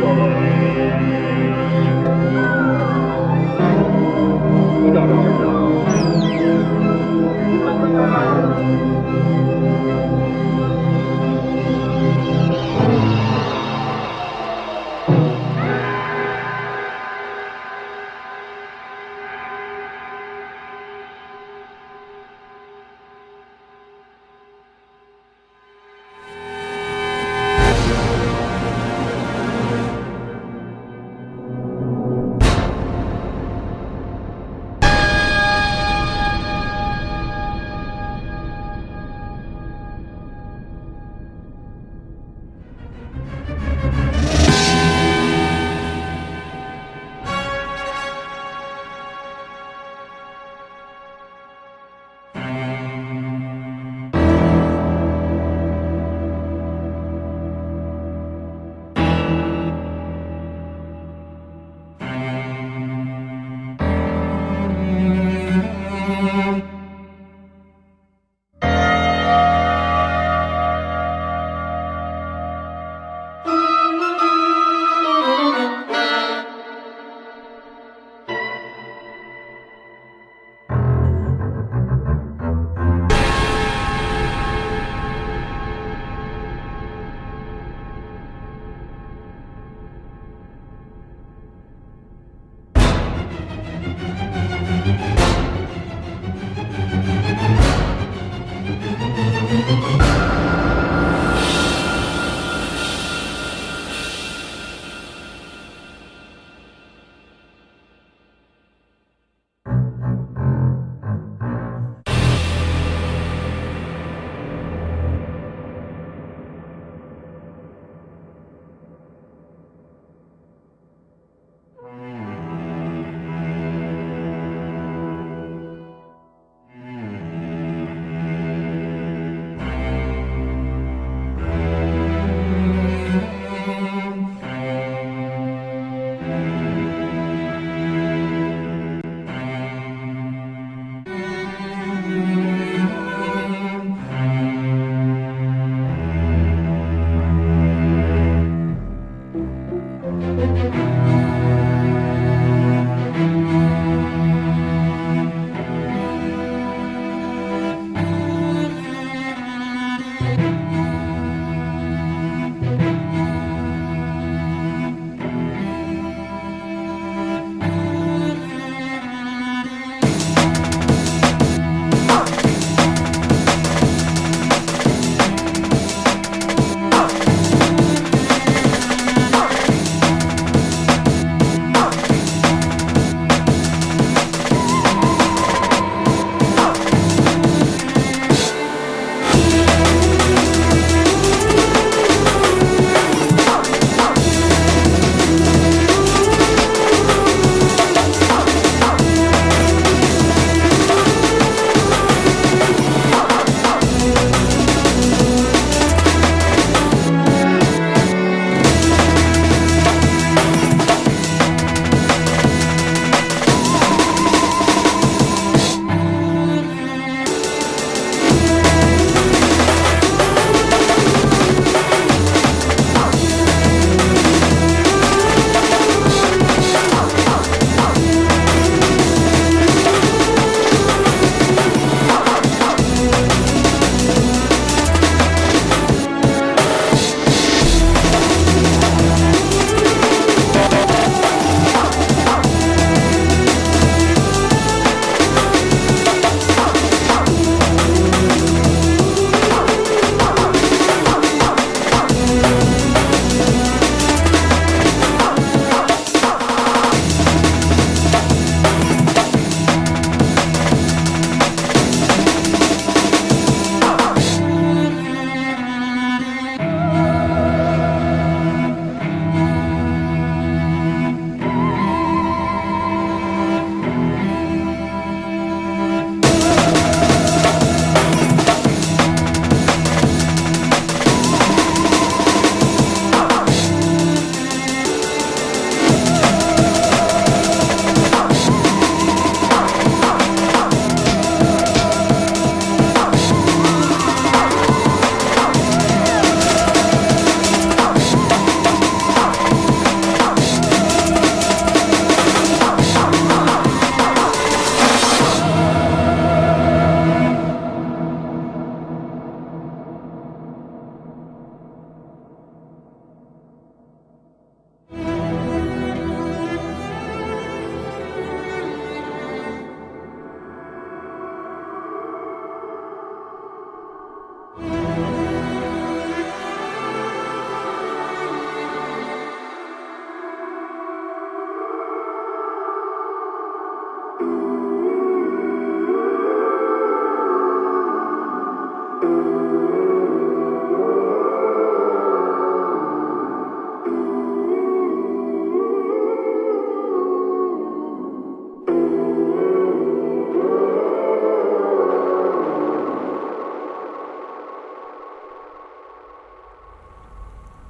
Oh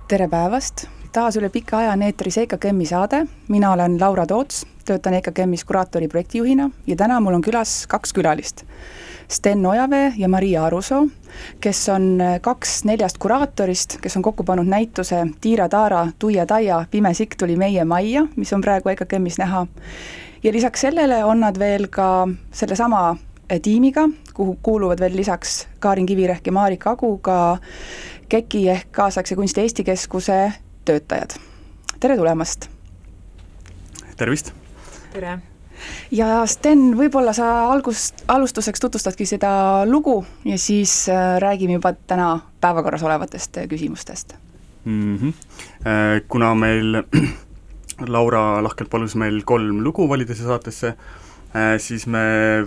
tere päevast, taas üle pika aja on eetris EKKM-i saade, mina olen Laura Toots, töötan EKKM-is kuraatori projektijuhina ja täna mul on külas kaks külalist. Sten Ojavee ja Maria Arusoo, kes on kaks neljast kuraatorist, kes on kokku pannud näituse Tiira-Taara, Tuia-Taia, pime sikk tuli meie majja, mis on praegu EKKM-is näha. ja lisaks sellele on nad veel ka sellesama tiimiga, kuhu kuuluvad veel lisaks Kaarin Kivirähk ja Marika Agu ka KEK-i ehk Kaasaegse Kunsti Eesti Keskuse töötajad. tere tulemast! tervist! tere! ja Sten, võib-olla sa algust, alustuseks tutvustadki seda lugu ja siis äh, räägime juba täna päevakorras olevatest äh, küsimustest mm. -hmm. Kuna meil Laura lahkelt palus meil kolm lugu valida siia saatesse, siis me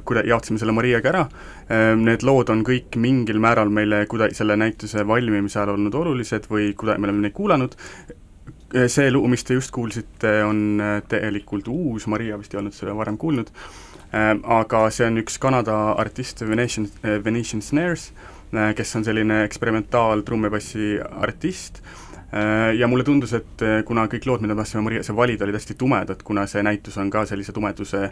kuida-, jaotasime selle Mariaga ära, need lood on kõik mingil määral meile kuida-, selle näituse valmimise ajal olnud olulised või kuida-, me oleme neid kuulanud, see lugu, mis te just kuulsite, on tegelikult uus, Maria vist ei olnud seda varem kuulnud, aga see on üks Kanada artist, Venetian, Venetian Snares, kes on selline eksperimentaal trummipassi artist, ja mulle tundus, et kuna kõik lood, mida me tahtsime valida, olid hästi tumedad, kuna see näitus on ka sellise tumeduse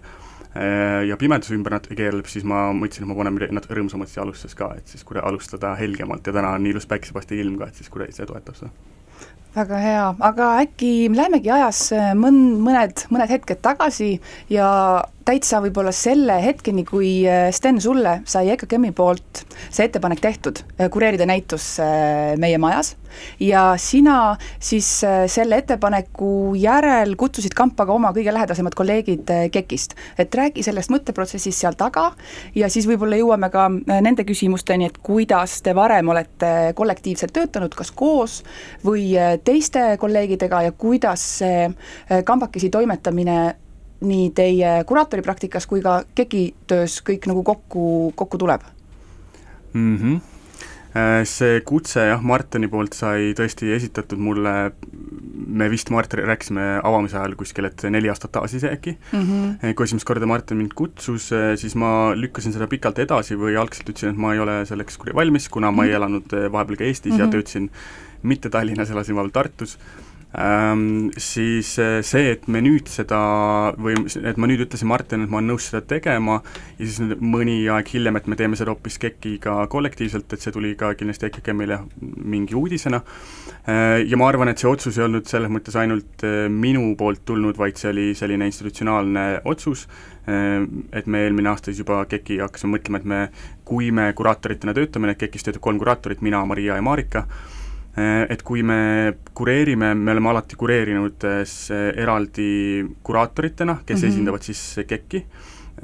ja pimeduse ümber natuke keerleb, siis ma mõtlesin, et ma panen natuke rõõmsamalt siia alustuseks ka, et siis kuule alustada helgemalt ja täna on nii ilus päikesepaiste ilm ka, et siis kuule see toetab seda. Väga hea, aga äkki lähemegi ajas mõn-, mõned, mõned hetked tagasi ja täitsa võib-olla selle hetkeni, kui äh, Sten, sulle sai EKKM-i poolt see ettepanek tehtud, äh, kureerida näitus äh, meie majas, ja sina siis selle ettepaneku järel kutsusid kampa ka oma kõige lähedasemad kolleegid KEK-ist. et räägi sellest mõtteprotsessist seal taga ja siis võib-olla jõuame ka nende küsimusteni, et kuidas te varem olete kollektiivselt töötanud, kas koos või teiste kolleegidega ja kuidas see kambakesi toimetamine nii teie kuraatoripraktikas kui ka KEK-i töös kõik nagu kokku, kokku tuleb mm? -hmm. See kutse jah, Martini poolt sai tõesti esitatud mulle, me vist Martin rääkisime avamise ajal kuskil, et neli aastat tagasi isegi äkki mm, -hmm. kui esimest korda Martin mind kutsus, äh, siis ma lükkasin seda pikalt edasi või algselt ütlesin, et ma ei ole selleks valmis, kuna ma ei mhm. elanud vahepeal ka Eestis mm -hmm. ja mhm. töötasin mitte Tallinnas, elasin vahepeal Tartus Ähm, siis äh, see, et me nüüd seda või et ma nüüd ütlesin Martinile, et ma olen nõus seda tegema ja siis mõni aeg hiljem, et me teeme seda hoopis KEK-iga kollektiivselt, et see tuli ka kindlasti EKKM-ile mingi uudisena äh,. Ja ma arvan, et see otsus ei olnud selles mõttes ainult äh, minu poolt tulnud, vaid see oli selline institutsionaalne otsus äh,, et me eelmine aasta siis juba KEK-i hakkasime mõtlema, et me, kui me kuraatoritena töötame, et KEK-is töötab kolm kuraatorit, mina, Maria ja Marika, Äh, et kui me kureerime, me oleme alati kureerinud äh, eraldi kuraatoritena, kes mm -hmm. esindavad siis KEK-i,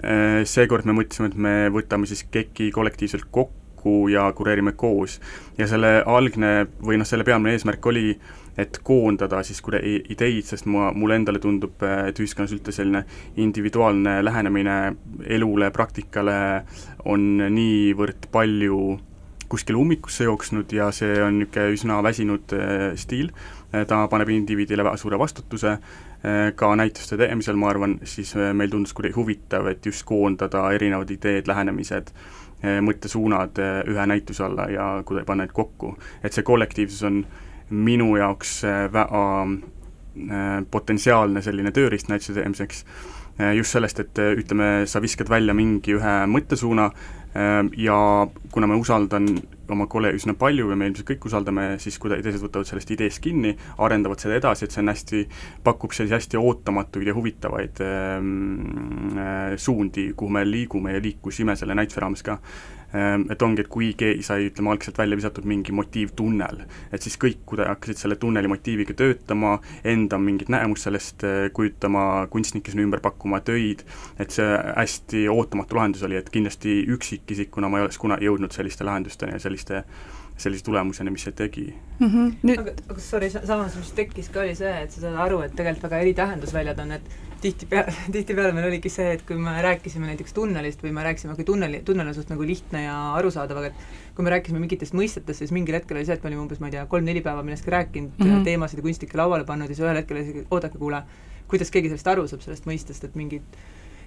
äh, seekord me mõtlesime, et me võtame siis KEK-i kollektiivselt kokku ja kureerime koos. ja selle algne või noh, selle peamine eesmärk oli, et koondada siis kuule ideid, sest ma, mulle endale tundub, et ühiskonnas üldse selline individuaalne lähenemine elule, praktikale on niivõrd palju kuskile ummikusse jooksnud ja see on niisugune üsna väsinud äh, stiil, äh, ta paneb indiviidile väga suure vastutuse, äh, ka näituste tegemisel, ma arvan, siis meil tundus kuidagi huvitav, et just koondada erinevad ideed, lähenemised, mõttesuunad ühe näituse alla ja kuidagi panna need kokku. et see kollektiivsus on minu jaoks väga potentsiaalne selline tööriist näituse tegemiseks, just sellest, et ütleme, sa viskad välja mingi ühe mõttesuuna, ja kuna ma usaldan oma kole üsna palju ja me ilmselt kõik usaldame, siis kui teised võtavad sellest ideest kinni, arendavad seda edasi, et see on hästi, pakub selliseid hästi ootamatuid ja huvitavaid ähm, suundi, kuhu me liigume ja liikusime selle näituse raames ka. Ehm, et ongi, et kui keegi sai, ütleme, algselt välja visatud mingi motiivtunnel, et siis kõik kuidagi hakkasid selle tunneli motiiviga töötama, enda mingit nägemust sellest eh, kujutama, kunstnikke sinna ümber pakkuma, töid, et see hästi ootamatu lahendus oli, et kindlasti üksikisikuna ma ei oleks kunagi jõudnud selliste lahendusteni ja selliste sellise tulemuseni, mis see tegi mm. -hmm. Nüüd... aga, aga sorry, samas, mis tekkis ka, oli see, et sa saad aru, et tegelikult väga eri tähendusväljad on, et tihtipeale, tihtipeale meil oligi see, et kui me rääkisime näiteks tunnelist või me rääkisime, kui tunneli, tunnel on suht nagu lihtne ja arusaadav, aga et kui me rääkisime mingitest mõistetest, siis mingil hetkel oli see, et me olime umbes, ma ei tea, kolm-neli päeva millestki rääkinud mm, -hmm. teemasid ja kunstnikke lauale pannud ja siis ühel hetkel isegi, oodake, kuule, kuidas keegi sellest aru saab, sellest mõistest, et mingid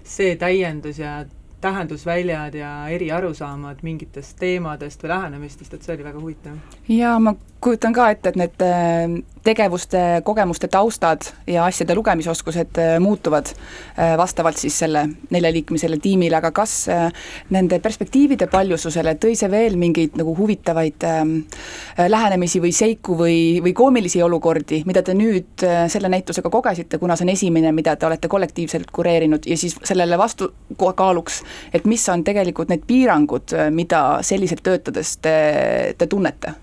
see täiendus ja tähendusväljad ja eri arusaamad mingitest teemadest või lähenemistest, et see oli väga huvitav. ja ma kujutan ka ette, et need äh, tegevuste, kogemuste taustad ja asjade lugemisoskused äh, muutuvad äh, vastavalt siis selle neljaliikmelisele tiimile, aga kas nende perspektiivide paljususele tõi see veel mingeid nagu huvitavaid lähenemisi või seiku või, või koomilisi olukordi, mida te nüüd selle näitusega kogesite, kuna see on esimene, mida te olete kollektiivselt kureerinud ja siis sellele vastukaaluks, et mis on tegelikult need piirangud, mida selliselt töötades te, te tunnete?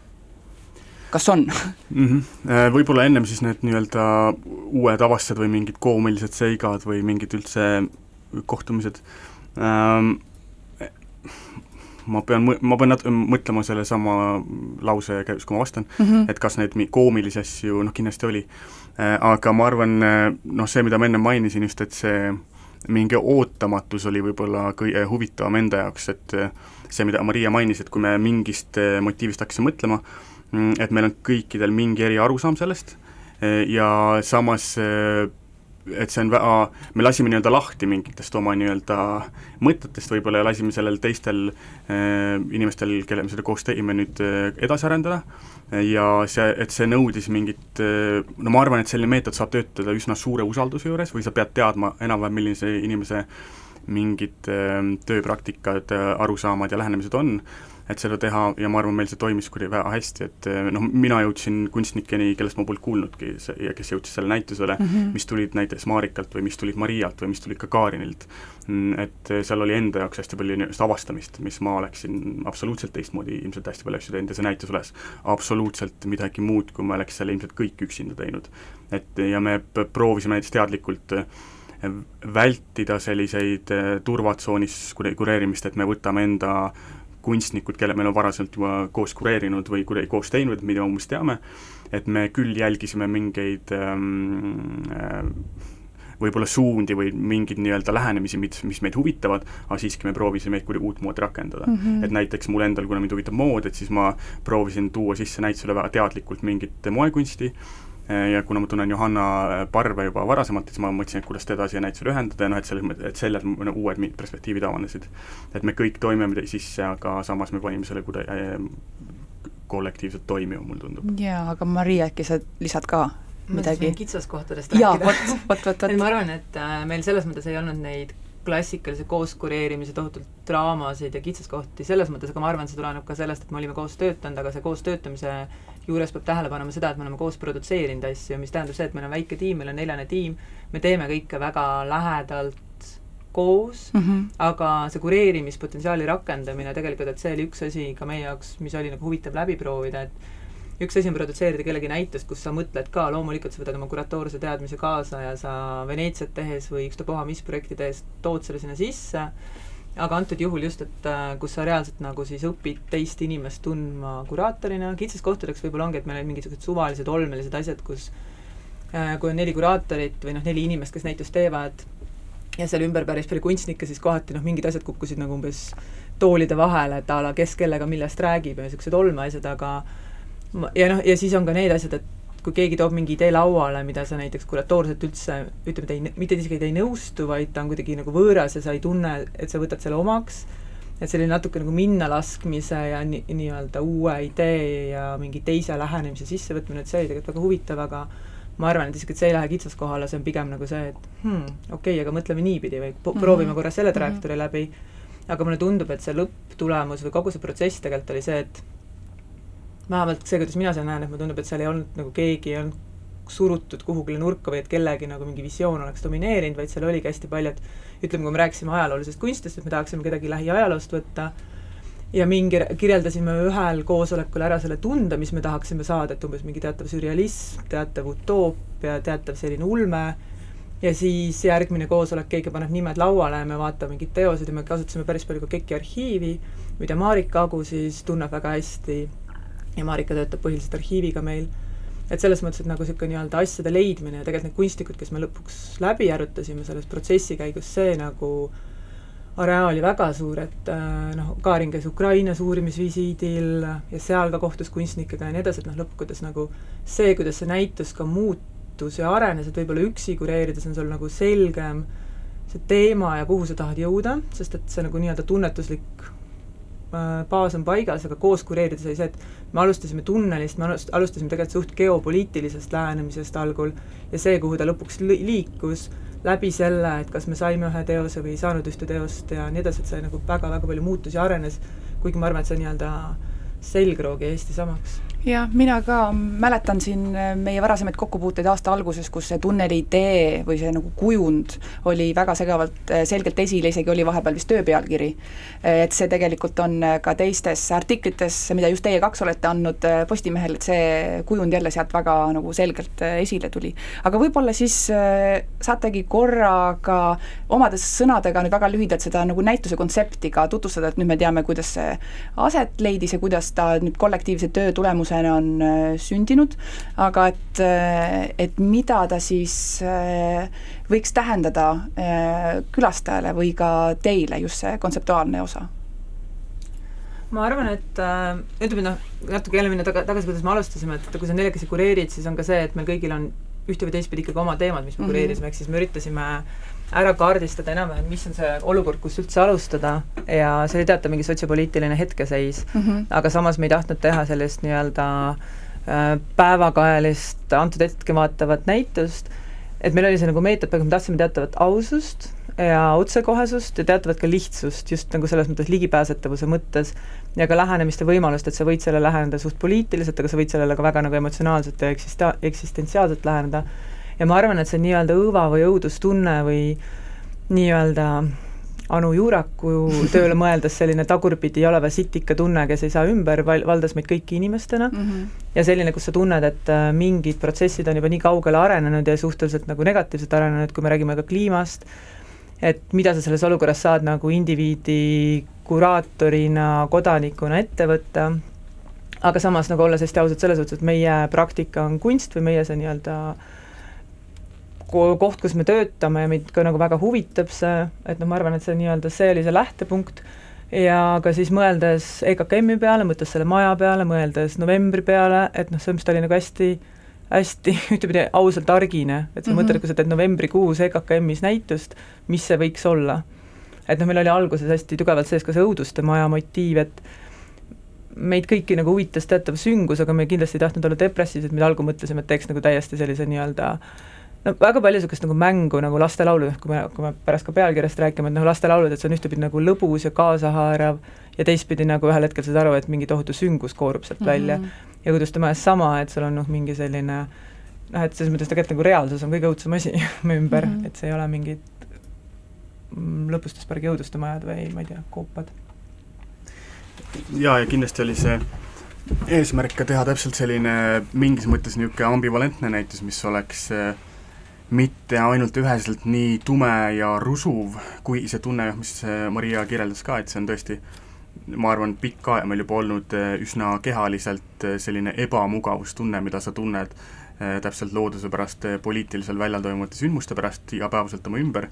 kas on mm? -hmm. Võib-olla ennem siis need nii-öelda uued avastused või mingid koomilised seigad või mingid üldse kohtumised ähm,, ma pean, ma pean nat-, mõtlema sellesama lause käigus, kui ma vastan mm, -hmm. et kas neid koomilisi asju, noh kindlasti oli äh,, aga ma arvan, noh see, mida ma enne mainisin just, et see mingi ootamatus oli võib-olla kõige huvitavam enda jaoks, et see, mida Maria mainis, et kui me mingist motiivist hakkasime mõtlema, Mm, et meil on kõikidel mingi eri arusaam sellest e, ja samas et see on väga, me lasime nii-öelda lahti mingitest oma nii-öelda mõtetest võib-olla ja lasime sellel teistel äh, inimestel, kellega me seda koos tegime, nüüd äh, edasi arendada. Ja see, et see nõudis mingit äh,, no ma arvan, et selline meetod saab töötada üsna suure usalduse juures või sa pead teadma enam-vähem, milline see inimese mingid äh, tööpraktikad, arusaamad ja lähenemised on et seda teha ja ma arvan, meil see toimis kuidagi väga hästi, et eh, noh, mina jõudsin kunstnikeni, kellest ma polnud kuulnudki ja kes jõudis selle näitusele mm, -hmm. mis tulid näiteks Marikalt või mis tulid Marialt või mis tulid ka Kaarinilt. Mm, et eh, seal oli enda jaoks hästi palju niisugust avastamist, mis ma oleksin absoluutselt teistmoodi ilmselt hästi palju asju teinud ja see näitus üles absoluutselt midagi muud, kui ma oleks selle ilmselt kõik üksinda teinud. et ja me proovisime näiteks teadlikult eh, vältida selliseid turvatsoonis kureerimist, et me võtame enda kunstnikud, kelle meil on varasemalt juba koos kureerinud või kuidagi koos teinud, mida me umbes teame, et me küll jälgisime mingeid ähm, äh, võib-olla suundi või mingeid nii-öelda lähenemisi, mis, mis meid huvitavad, aga siiski me proovisime neid kuidagi uutmoodi rakendada mm. -hmm. et näiteks mul endal, kuna mind huvitab mood, et siis ma proovisin tuua sisse näitusele väga teadlikult mingit moekunsti, ja kuna ma tunnen Johanna äh, Parve juba varasemalt, siis ma mõtlesin, et kuidas teda siia näitusele ühendada ja noh, et selles mõttes, et selles uued perspektiivid avanesid. et me kõik toime sisse, aga samas me panime selle kuidagi äh, kollektiivselt toimima, mulle tundub. jaa, aga Maria, äkki sa lisad ka midagi? kitsaskohtadest rääkida. vot, vot, vot, vot. ma arvan, et meil selles mõttes ei olnud neid klassikalise kooskureerimise tohutult draamasid ja kitsaskohti selles mõttes, aga ma arvan, see tuleneb ka sellest, et me olime koos töötanud, aga see koos töötamise juures peab tähele panema seda, et me oleme koos produtseerinud asju, mis tähendab see, et meil on väike tiim, meil on neljane tiim, me teeme kõike väga lähedalt koos mm, -hmm. aga see kureerimispotentsiaali rakendamine tegelikult, et see oli üks asi ka meie jaoks, mis oli nagu huvitav läbi proovida, et üks asi on produtseerida kellegi näitust, kus sa mõtled ka, loomulikult sa võtad oma kuratoorse teadmise kaasa ja sa Veneetsiat tehes või ükstapuha mis projekti tehes tood selle sinna sisse, aga antud juhul just, et äh, kus sa reaalselt nagu siis õpid teist inimest tundma kuraatorina, kitsaskohtadeks võib-olla ongi, et meil olid mingisugused suvalised olmelised asjad, kus äh, kui on neli kuraatorit või noh, neli inimest, kes näitust teevad, ja seal ümber päris palju kunstnikke, siis kohati noh, mingid asjad kukkusid nagu umbes toolide vahele, et a la kes kellega millest räägib ja niisugused olmeasjad, aga ja noh, ja siis on ka need asjad, et kui keegi toob mingi idee lauale, mida sa näiteks kuratoorselt üldse ütleme, ta ei, mitte isegi ta ei nõustu, vaid ta on kuidagi nagu võõras ja sa ei tunne, et sa võtad selle omaks, et selline natuke nagu minnalaskmise ja nii, nii-öelda uue idee ja mingi teise lähenemise sissevõtmine, et see oli tegelikult väga huvitav, aga ma arvan, et isegi, et see ei lähe kitsaskohale, see on pigem nagu see, et hmm, okei okay,, aga mõtleme niipidi või mhm. proovime mm -hmm. korra selle trajektoori mm -hmm. läbi, aga mulle tundub, et see lõpptulemus või kogu see protsess tegelikult oli see, et vähemalt see, kuidas mina seda näen, et mulle tundub, et seal ei olnud nagu keegi ei olnud surutud kuhugile nurka või et kellegi nagu mingi visioon oleks domineerinud, vaid seal oligi hästi palju, et ütleme, kui me rääkisime ajaloolisest kunstist, et me tahaksime kedagi lähiajaloost võtta, ja mingi, kirjeldasime ühel koosolekul ära selle tunde, mis me tahaksime saada, et umbes mingi teatav sürrealism, teatav utoopia, teatav selline ulme, ja siis järgmine koosolek, keegi paneb nimed lauale ja me vaatame mingeid teoseid ja me kasutasime päris palju ka KEK-i arhiivi, mida Marika Agu siis tunneb väga hästi ja Marika töötab põhiliselt arhiiviga meil, et selles mõttes, et nagu niisugune nii-öelda asjade leidmine ja tegelikult need kunstnikud, kes me lõpuks läbi arutasime selles protsessi käigus, see nagu areaal oli väga suur, et äh, noh, Kaarin käis Ukrainas uurimisvisiidil ja seal ka kohtus kunstnikega ja nii edasi, et noh, lõppkokkuvõttes nagu see, kuidas see näitus ka muutus ja arenes, et võib-olla üksi kureerides on sul nagu selgem see teema ja kuhu sa tahad jõuda, sest et see nagu nii-öelda tunnetuslik baas on paigas, aga koos kureerides oli see, et me alustasime tunnelist, me alust-, alustasime tegelikult suht geopoliitilisest lähenemisest algul ja see, kuhu ta lõpuks li-, liikus, läbi selle, et kas me saime ühe teose või ei saanud ühte teost ja nii edasi, et see nagu väga-väga palju muutus ja arenes, kuigi ma arvan, et see nii-öelda selgroog jäi hästi samaks jah, mina ka mäletan siin äh, meie varasemaid kokkupuuteid aasta alguses, kus see tunneli idee või see nagu kujund oli väga segavalt, äh, selgelt esile, isegi oli vahepeal vist töö pealkiri. et see tegelikult on äh, ka teistes artiklites, mida just teie kaks olete andnud Postimehel, et see kujund jälle sealt väga nagu selgelt esile tuli. aga võib-olla siis saategi korraga omades sõnadega nüüd väga lühidalt seda nagu näituse kontsepti ka tutvustada, et nüüd me teame, kuidas see aset leidis ja kuidas ta nüüd kollektiivse töö tulemusena inimesena on äh, sündinud, aga et, äh, et mida ta siis äh, võiks tähendada külastajale või ka teile, just see kontseptuaalne osa? ma arvan, et äh, ütleme noh, natuke jälle minna taga, tagasi, kuidas me alustasime, et kui sa neljakesi kureerid, siis on ka see, et meil kõigil on ühte või teistpidi ikkagi oma teemad, mis me mm -hmm. kureerisime, ehk siis me üritasime ära kaardistada enam-vähem, mis on see olukord, kus üldse alustada. Ja see oli teatav mingi sotsiopoliitiline hetkeseis. Mm, -hmm. aga samas me ei tahtnud teha sellist nii-öelda äh, päevakajalist antud hetke vaatavat näitust, et meil oli see nagu meetod, me tahtsime teatavat ausust ja otsekohesust ja teatavat ka lihtsust, just nagu selles mõttes ligipääsetavuse mõttes ja ka lähenemiste võimalust, et sa võid sellele läheneda suht poliitiliselt, aga sa võid sellele ka väga nagu emotsionaalselt ja eksista-, eksistentsiaalselt läheneda ja ma arvan, et see nii-öelda õõva või õudustunne või nii-öelda Anu Juuraku tööle mõeldes selline tagurpidi oleva sitika tunne, kes ei saa ümber, val-, valdas meid kõiki inimestena mm, -hmm. ja selline, kus sa tunned, et äh, mingid protsessid on juba nii kaugele arenenud ja suhteliselt nagu negatiivselt arenenud, kui me räägime ka kliimast, et mida sa selles olukorras saad nagu indiviidi, kuraatorina, kodanikuna ette võtta, aga samas nagu olles hästi ausad selles suhtes, et meie praktika on kunst või meie see nii-öelda äh, koht, kus me töötame ja meid ka nagu väga huvitab see, et noh, ma arvan, et see nii-öelda, see oli see lähtepunkt, ja ka siis mõeldes EKKM-i peale, mõttes selle maja peale, mõeldes novembri peale, et noh, mõttes ta oli nagu hästi hästi ühtepidi ausalt argine, et sa mm -hmm. mõtled, kui sa teed novembrikuus EKKM-is näitust, mis see võiks olla. et noh, meil oli alguses hästi tugevalt sees ka see õuduste maja motiiv, et meid kõiki nagu huvitas teatav süngus, aga me kindlasti ei tahtnud olla depressiivsed, me algul mõtlesime, et teeks nagu täiesti sellise nii-öelda äh, no väga palju niisugust nagu mängu nagu lastelaulu, kui me, kui me pärast ka pealkirjast räägime, et noh, lastelaulud, et see on ühtepidi nagu lõbus ja kaasahaarav ja teistpidi nagu ühel hetkel saad aru, et mingi tohutu süngus koorub sealt mm -hmm. välja. ja Kuduste majas sama, et sul on noh, mingi selline noh, et selles mõttes tegelikult nagu reaalsus on kõige õudsem asi meie ümber mm, -hmm. et see ei ole mingid mm, lõbustuspargi õuduste majad või ma ei tea, koopad. jaa, ja kindlasti oli see eesmärk ka teha täpselt selline mingis mõttes niisugune ambivalentne näitus, mis oleks äh, mitte ainult üheselt nii tume ja rusuv, kui see tunne, mis Maria kirjeldas ka, et see on tõesti ma arvan, pikka aega meil juba olnud eh, üsna kehaliselt eh, selline ebamugavustunne, mida sa tunned täpselt looduse pärast, poliitilisel väljal toimuvate sündmuste pärast igapäevaselt oma ümber,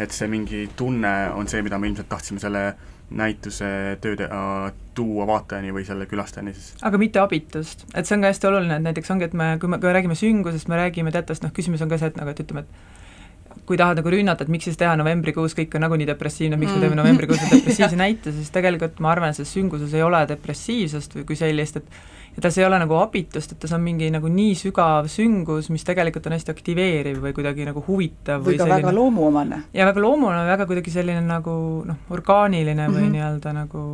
et see mingi tunne on see, mida me ilmselt tahtsime selle näituse tööd äh, tuua vaatajani või selle külastajani siis. aga mitte abitust, et see on ka hästi oluline, et näiteks ongi, et me, kui me, kui me räägime süngusest, me räägime teatavast, noh, küsimus on ka see, et nagu, et ütleme, et kui tahad nagu rünnata, et miks siis teha novembrikuus, kõik on nagunii depressiivne, miks mm. me teeme novembrikuus depressiivse näite, siis tegelikult ma arvan, et selles sünguses ei ole depressiivsust või kui sellist, et ja tas ei ole nagu abitust, et tas on mingi nagu nii sügav süngus, mis tegelikult on hästi aktiveeriv või kuidagi nagu huvitav või, või ka selline, väga loomuomane. ja väga loomuomane, väga kuidagi selline nagu noh, orgaaniline või mm -hmm. nii-öelda nagu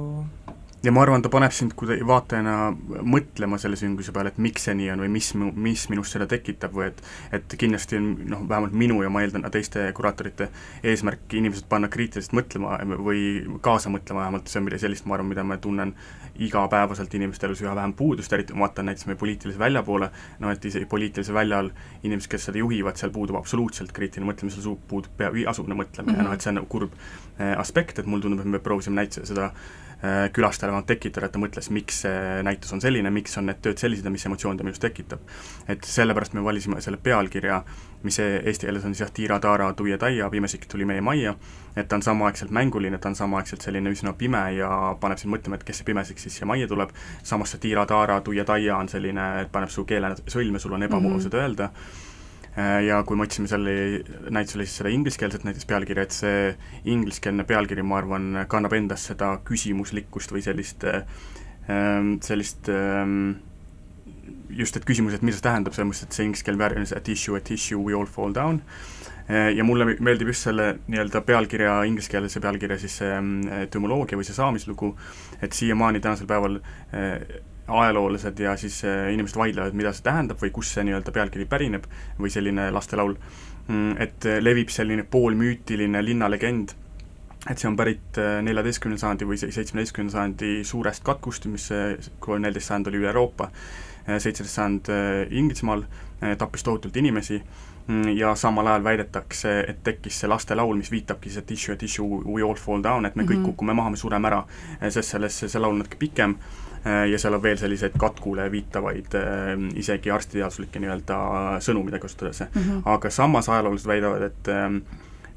ja ma arvan, ta paneb sind kuidagi vaatajana mõtlema selle sündmuse peale, et miks see nii on või mis, mis minust seda tekitab või et et kindlasti on noh, vähemalt minu ja ma eeldan teiste kuraatorite eesmärk inimesed panna kriitiliselt mõtlema või kaasa mõtlema vähemalt, see on midagi sellist, ma arvan, mida ma tunnen igapäevaselt inimeste elus üha vähem puudust, eriti ma vaatan näiteks meie poliitilise välja poole, no et isegi poliitilisel väljal inimesed, kes seda juhivad, seal puudub absoluutselt kriitiline mõtlemine, seal puudub pea igasugune mõtlemine mm -hmm. noh, et see on nagu kurb eh, aspekt, et mulle tundub, et me proovisime näit-, seda külastajale vähemalt tekitada, et ta mõtles, miks see näitus on selline, miks on need tööd sellised ja mis emotsioone ta minust tekitab. et sellepärast me valisime selle pealkirja, mis e-, eesti keeles on siis jah, Tiira-Taara tuie-taia, pimesik tuli meie majja, et ta on samaaegselt mänguline, ta on samaaegselt selline üsna pime ja paneb sind mõtlema, et kes see pimesik siis siia majja tuleb, samas see Tiira-Taara tuie-taia on selline, et paneb su keele sõlme, sul on ebamugav mm -hmm. seda öelda ja kui me otsime selle näitusele siis seda ingliskeelset näiteks pealkirja, et see ingliskeelne pealkiri, ma arvan, kannab endas seda küsimuslikkust või sellist, sellist just, et küsimus, et mida see tähendab, selles mõttes, et see ingliskeelne väärtus at issue, at issue, we all fall down, ja mulle meeldib just selle nii-öelda pealkirja, ingliskeelse pealkirja siis see mm, etümoloogia või see saamislugu, et siiamaani tänasel päeval äh, ajaloolased ja siis äh, inimesed vaidlevad, mida see tähendab või kust see nii-öelda pealkiri pärineb või selline lastelaul, mm, et levib selline poolmüütiline linnalegend, et see on pärit neljateistkümnenda sajandi või seitsmeteistkümnenda sajandi suurest katkust, mis kolm-neliteist sajand oli üle Euroopa, seitseteist sajand Inglismaal, tappis tohutult inimesi Mm, ja samal ajal väidetakse, et tekkis see lastelaul, mis viitabki see tissue, tissue, we all fall down, et me kõik mm -hmm. kukume maha, me sureme ära, sest selles, see laul on natuke pikem ja seal on veel selliseid katkule viitavaid isegi arstiteaduslikke nii-öelda sõnu, mida kasutatakse mm. -hmm. aga samas ajaloolased väidavad, et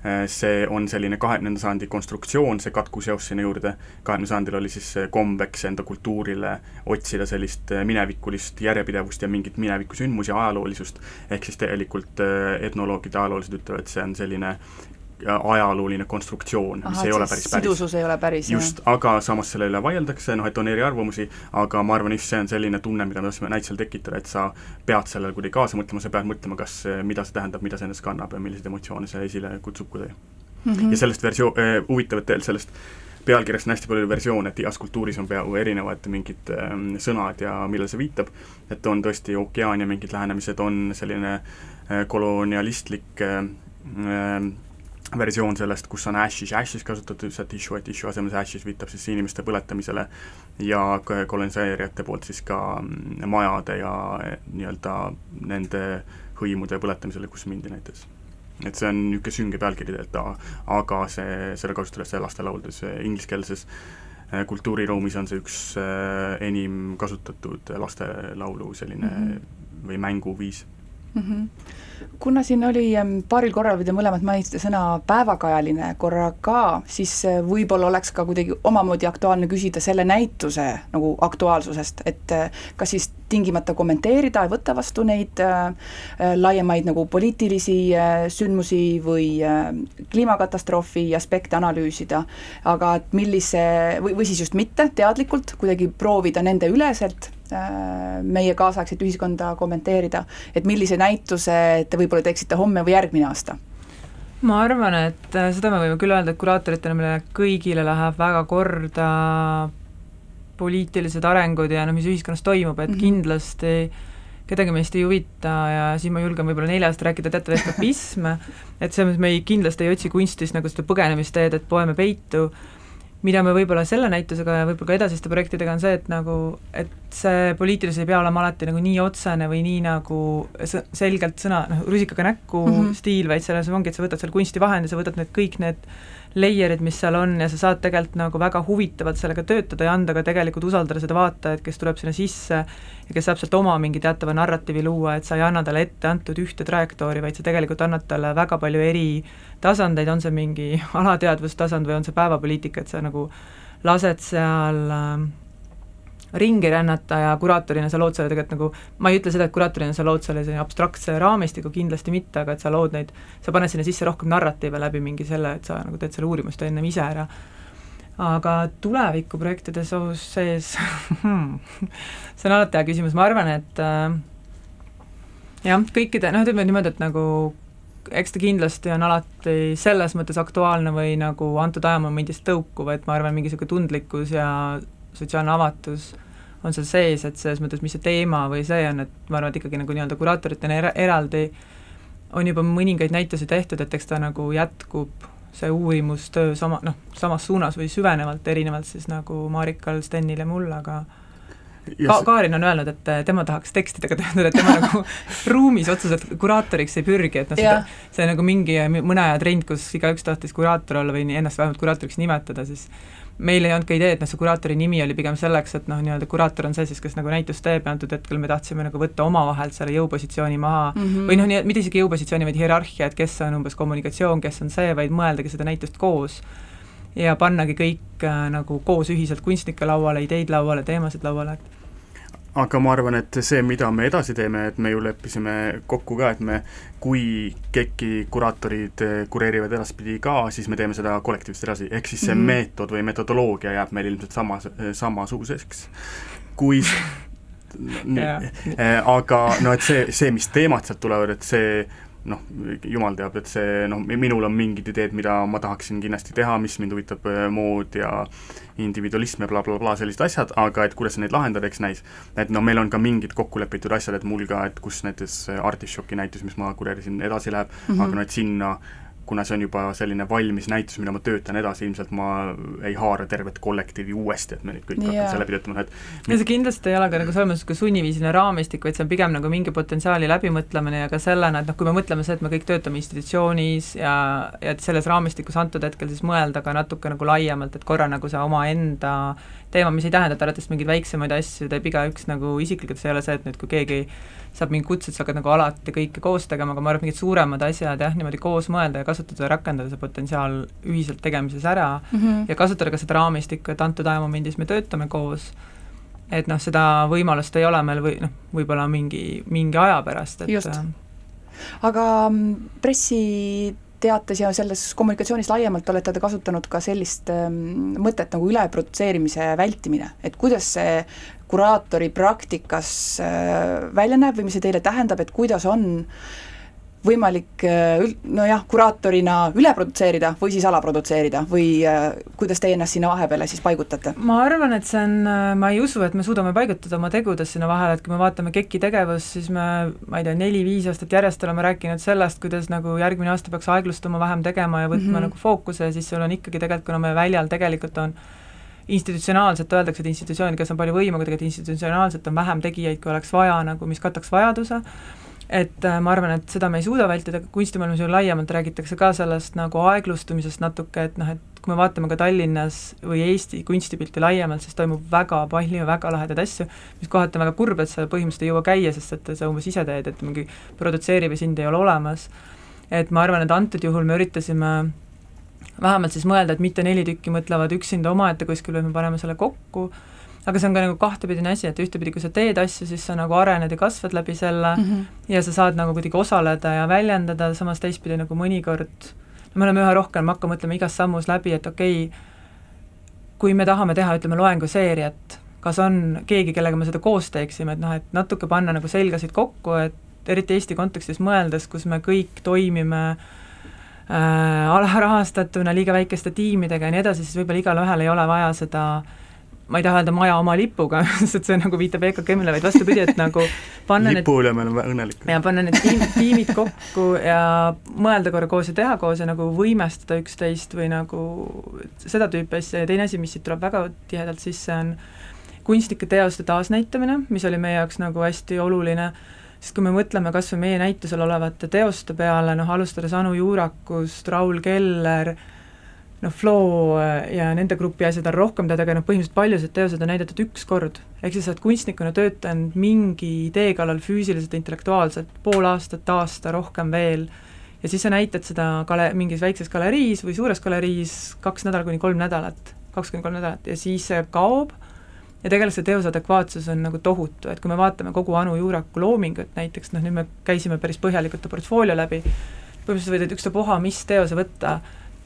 Äh, see on selline kahekümnenda sajandi konstruktsioon, see katkuseos sinna juurde, kahekümnendal sajandil oli siis kombeks enda kultuurile otsida sellist äh, minevikulist järjepidevust ja mingit minevikusündmusi, ajaloolisust, ehk siis tegelikult äh, etnoloogid ja ajaloolased ütlevad, et see on selline ajalooline konstruktsioon, mis Aha, ei ole päris päris. sidusus ei ole päris, just, aga samas selle üle vaieldakse, noh et on eriarvamusi, aga ma arvan, just see on selline tunne, mida me tahtsime näitusel tekitada, et sa pead sellele kuidagi kaasa mõtlema, sa pead mõtlema, kas, mida see tähendab, mida see endast kannab ja milliseid emotsioone see esile kutsub kuidagi mm. -hmm. ja sellest versioon äh,, huvitav, et veel sellest pealkirjast on hästi palju versioone, et igas kultuuris on peaaegu erinevad mingid äh, sõnad ja millele see viitab, et on tõesti ookean ja mingid lähenemised, on selline äh, kolonialistlik äh, versioon sellest, kus on ashes, ashes kasutatud lihtsalt issue, et issue asemel see ashes viitab siis inimeste põletamisele ja koloniseerijate poolt siis ka mm, majade ja nii-öelda nende hõimude põletamisele, kus mindi näiteks. et see on niisugune sünge pealkiri tegelikult, aga see, seda kasutatakse lastelauldes ingliskeelses äh, kultuuriruumis on see üks enim kasutatud lastelaulu selline mm -hmm. või mänguviis mm. -hmm kuna siin oli paaril korral, või te mõlemad mainisite sõna päevakajaline korra ka, siis äh, võib-olla oleks ka kuidagi omamoodi aktuaalne küsida selle näituse nagu aktuaalsusest, et äh, kas siis tingimata kommenteerida ja võtta vastu neid äh, äh laiemaid nagu poliitilisi äh, sündmusi või kliimakatastroofi aspekte analüüsida, aga et millise, või, või siis just mitte teadlikult kuidagi proovida nende üleselt meie kaasaegset ühiskonda kommenteerida, et millise näituse te võib-olla teeksite homme või järgmine aasta? ma arvan, et seda me võime küll öelda, et kuraatoritele meile kõigile läheb väga korda poliitilised arengud ja noh, mis ühiskonnas toimub, et mm -hmm. kindlasti kedagi meist ei huvita ja siin ma julgen võib-olla neljast rääkida teatav eskapism, et selles mõttes me ei, kindlasti ei otsi kunstis nagu seda põgenemisteed, et poeme peitu, mida me võib-olla selle näitusega ja võib-olla ka edasiste projektidega on see, et nagu, et see poliitilisus ei pea olema alati nagu nii otsene või nii nagu selgelt sõna, noh, rusikaga näkku mm -hmm. stiil, vaid selles ongi, et sa võtad selle kunstivahendi, sa võtad need kõik need layer'id, mis seal on ja sa saad tegelikult nagu väga huvitavalt sellega töötada ja anda ka tegelikult usaldada seda vaatajat, kes tuleb sinna sisse ja kes saab sealt oma mingi teatava narratiivi luua, et sa ei anna talle ette antud ühte trajektoori, vaid sa tegelikult annad talle väga palju eri tasandeid, on see mingi alateadvustasand või on see päevapoliitika, et sa nagu lased seal äh, ringi rännata ja kuraatorina sa lood selle tegelikult nagu, ma ei ütle seda, et kuraatorina sa lood selle selline abstraktse raamistiku, kindlasti mitte, aga et sa lood neid, sa paned sinna sisse rohkem narratiive läbi mingi selle, et sa nagu teed selle uurimust ennem ise ära. aga tulevikuprojektide sees hmm, see on alati hea küsimus, ma arvan, et äh, jah, kõikide, noh, ütleme niimoodi, et nagu eks ta kindlasti on alati selles mõttes aktuaalne või nagu antud ajamomendist tõukuv, et ma arvan, mingi niisugune tundlikkus ja sotsiaalne avatus on seal sees, et selles mõttes, mis see teema või see on, et ma arvan, et ikkagi nagu nii-öelda kuraatoritena era-, eraldi on juba mõningaid näitusi tehtud, et eks ta nagu jätkub, see uurimustöö sama, noh, samas suunas või süvenevalt, erinevalt siis nagu Marikal, Stenil ja mul, aga Ka-, Kaarin on öelnud, et tema tahaks tekstidega töötada, et tema nagu ruumis otseselt kuraatoriks ei pürgi, et noh, seda, see nagu mingi mõne aja trend, kus igaüks tahtis kuraator olla või ennast vähemalt kuraatoriks nimetada, siis meil ei olnud ka ideed, noh see kuraatori nimi oli pigem selleks, et noh, nii-öelda kuraator on see siis, kes nagu näitust teeb ja antud hetkel me tahtsime nagu võtta omavahelt selle jõupositsiooni maha mm -hmm. või noh, nii, mitte isegi jõupositsiooni, vaid hierarhia, et kes on umbes kommunikatsioon, kes on see, vaid mõeldagi seda näitust koos ja pannagi kõik äh, nagu koos ühiselt kunstnike lauale, ideid lauale, teemasid lauale, et aga ma arvan, et see, mida me edasi teeme, et me ju leppisime kokku ka, et me, kui KEK-i kuraatorid eh, kureerivad edaspidi ka, siis me teeme seda kollektiivselt edasi, ehk siis see mm -hmm. meetod või metodoloogia jääb meil ilmselt samas, samasuguseks. kui yeah. aga no et see, see, mis teemad sealt tulevad, et see noh, jumal teab, et see noh, minul on mingid ideed, mida ma tahaksin kindlasti teha, mis mind huvitab, äh, mood ja individualism ja blablabla bla, bla, sellised asjad, aga et kuidas sa neid lahendad, eks näis. et noh, meil on ka mingid kokkulepitud asjad, et mul ka, et kus näiteks Artišoki näitus, mis ma kureerisin, edasi läheb mm, -hmm. aga no et sinna kuna see on juba selline valmis näitus, mida ma töötan edasi, ilmselt ma ei haara tervet kollektiivi uuesti, et me nüüd kõik yeah. hakkame selle töötama, et ja see kindlasti ei ole ka nagu selles mõttes niisugune sunniviisiline raamistik, vaid see on pigem nagu mingi potentsiaali läbimõtlemine ja ka sellena, et noh, kui me mõtleme see, et me kõik töötame institutsioonis ja, ja et selles raamistikus antud hetkel siis mõelda ka natuke nagu laiemalt, et korra nagu see omaenda teema, mis ei tähenda, et alati mingeid väiksemaid asju teeb igaüks nagu isiklikult, see ei ole see, et nüüd, kui keegi saab mingi kutse, et sa hakkad nagu alati kõike koos tegema, aga ma arvan, et mingid suuremad asjad jah, niimoodi koos mõelda ja kasutada ja rakendada see potentsiaal ühiselt tegemises ära mm -hmm. ja kasutada ka seda raamistikku, et antud ajamomendis me töötame koos, et noh, seda võimalust ei ole meil või noh, võib-olla mingi, mingi aja pärast, et just. aga mm, pressi teates ja selles kommunikatsioonis laiemalt olete te kasutanud ka sellist ähm, mõtet nagu üleprodutseerimise vältimine, et kuidas see kuraatori praktikas äh, välja näeb või mis see teile tähendab, et kuidas on võimalik äh, nojah, kuraatorina üle produtseerida või siis alaprodutseerida või äh, kuidas teie ennast sinna vahepeale siis paigutate? ma arvan, et see on, ma ei usu, et me suudame paigutada oma tegudes sinna vahele, et kui me vaatame KEK-i tegevust, siis me, ma ei tea, neli-viis aastat järjest oleme rääkinud sellest, kuidas nagu järgmine aasta peaks aeglustuma, vähem tegema ja võtma mm -hmm. nagu fookuse ja siis sul on ikkagi tegelikult, kuna me väljal tegelikult on institutsionaalselt öeldakse, et institutsioonid, kes on palju võimu, aga tegelikult institutsionaalselt on vähem tegijaid, kui oleks vaja nagu, mis kataks vajaduse, et äh, ma arvan, et seda me ei suuda vältida, kunstimaailmas ju laiemalt räägitakse ka sellest nagu aeglustumisest natuke, et noh, et kui me vaatame ka Tallinnas või Eesti kunstipilti laiemalt, siis toimub väga palju väga lahedaid asju, mis kohati on väga kurb, et sa põhimõtteliselt ei jõua käia, sest et sa umbes ise teed, et mingi produtseeriv ja sind ei ole olemas. et ma arvan, et antud juhul me üritasime vähemalt siis mõelda, et mitte neli tükki mõtlevad üksinda omaette kuskil, vaid me paneme selle kokku, aga see on ka nagu kahtepidine asi, et ühtepidi, kui sa teed asju, siis sa nagu arened ja kasvad läbi selle mm -hmm. ja sa saad nagu kuidagi osaleda ja väljendada, samas teistpidi nagu mõnikord no me oleme üha rohkem, me hakkame mõtlema igas sammus läbi, et okei okay,, kui me tahame teha, ütleme, loenguseeriat, kas on keegi, kellega me seda koos teeksime, et noh, et natuke panna nagu selgasid kokku, et eriti Eesti kontekstis mõeldes, kus me kõik toimime äh, äh, alarahastatuna, liiga väikeste tiimidega ja nii edasi, siis võib-olla igalühel ei ole vaja seda ma ei taha öelda maja oma lipuga, sest et see nagu viitab EKKM-ile, vaid vastupidi, et nagu panna lipu üle me oleme õnnelikud. ja panna need tiim, tiimid kokku ja mõelda korra koos ja teha koos ja nagu võimestada üksteist või nagu seda tüüpi asja ja teine asi, mis siit tuleb väga tihedalt sisse, on kunstlike teoste taasnäitamine, mis oli meie jaoks nagu hästi oluline sest kui me mõtleme kas või meie näitusel olevate teoste peale, noh alustades Anu Juurakust, Raul Keller, noh, Flo äh, ja nende grupi asjad on rohkem teada, aga noh, põhimõtteliselt paljused teosed on näidatud üks kord. ehk siis sa oled kunstnikuna töötanud mingi idee kallal füüsiliselt, intellektuaalselt pool aastat, aasta, rohkem veel, ja siis sa näitad seda gale-, mingis väikses galeriis või suures galeriis kaks nädalat kuni kolm nädalat, kaks kuni kolm nädalat ja siis see kaob. Ja tegelikult see teose adekvaatsus on nagu tohutu, et kui me vaatame kogu Anu Juuraku loomingut näiteks, noh nüüd me käisime päris põhjalikult ta portfoolio läbi, põhimõtteliselt võid ükstapuha mis teose võtta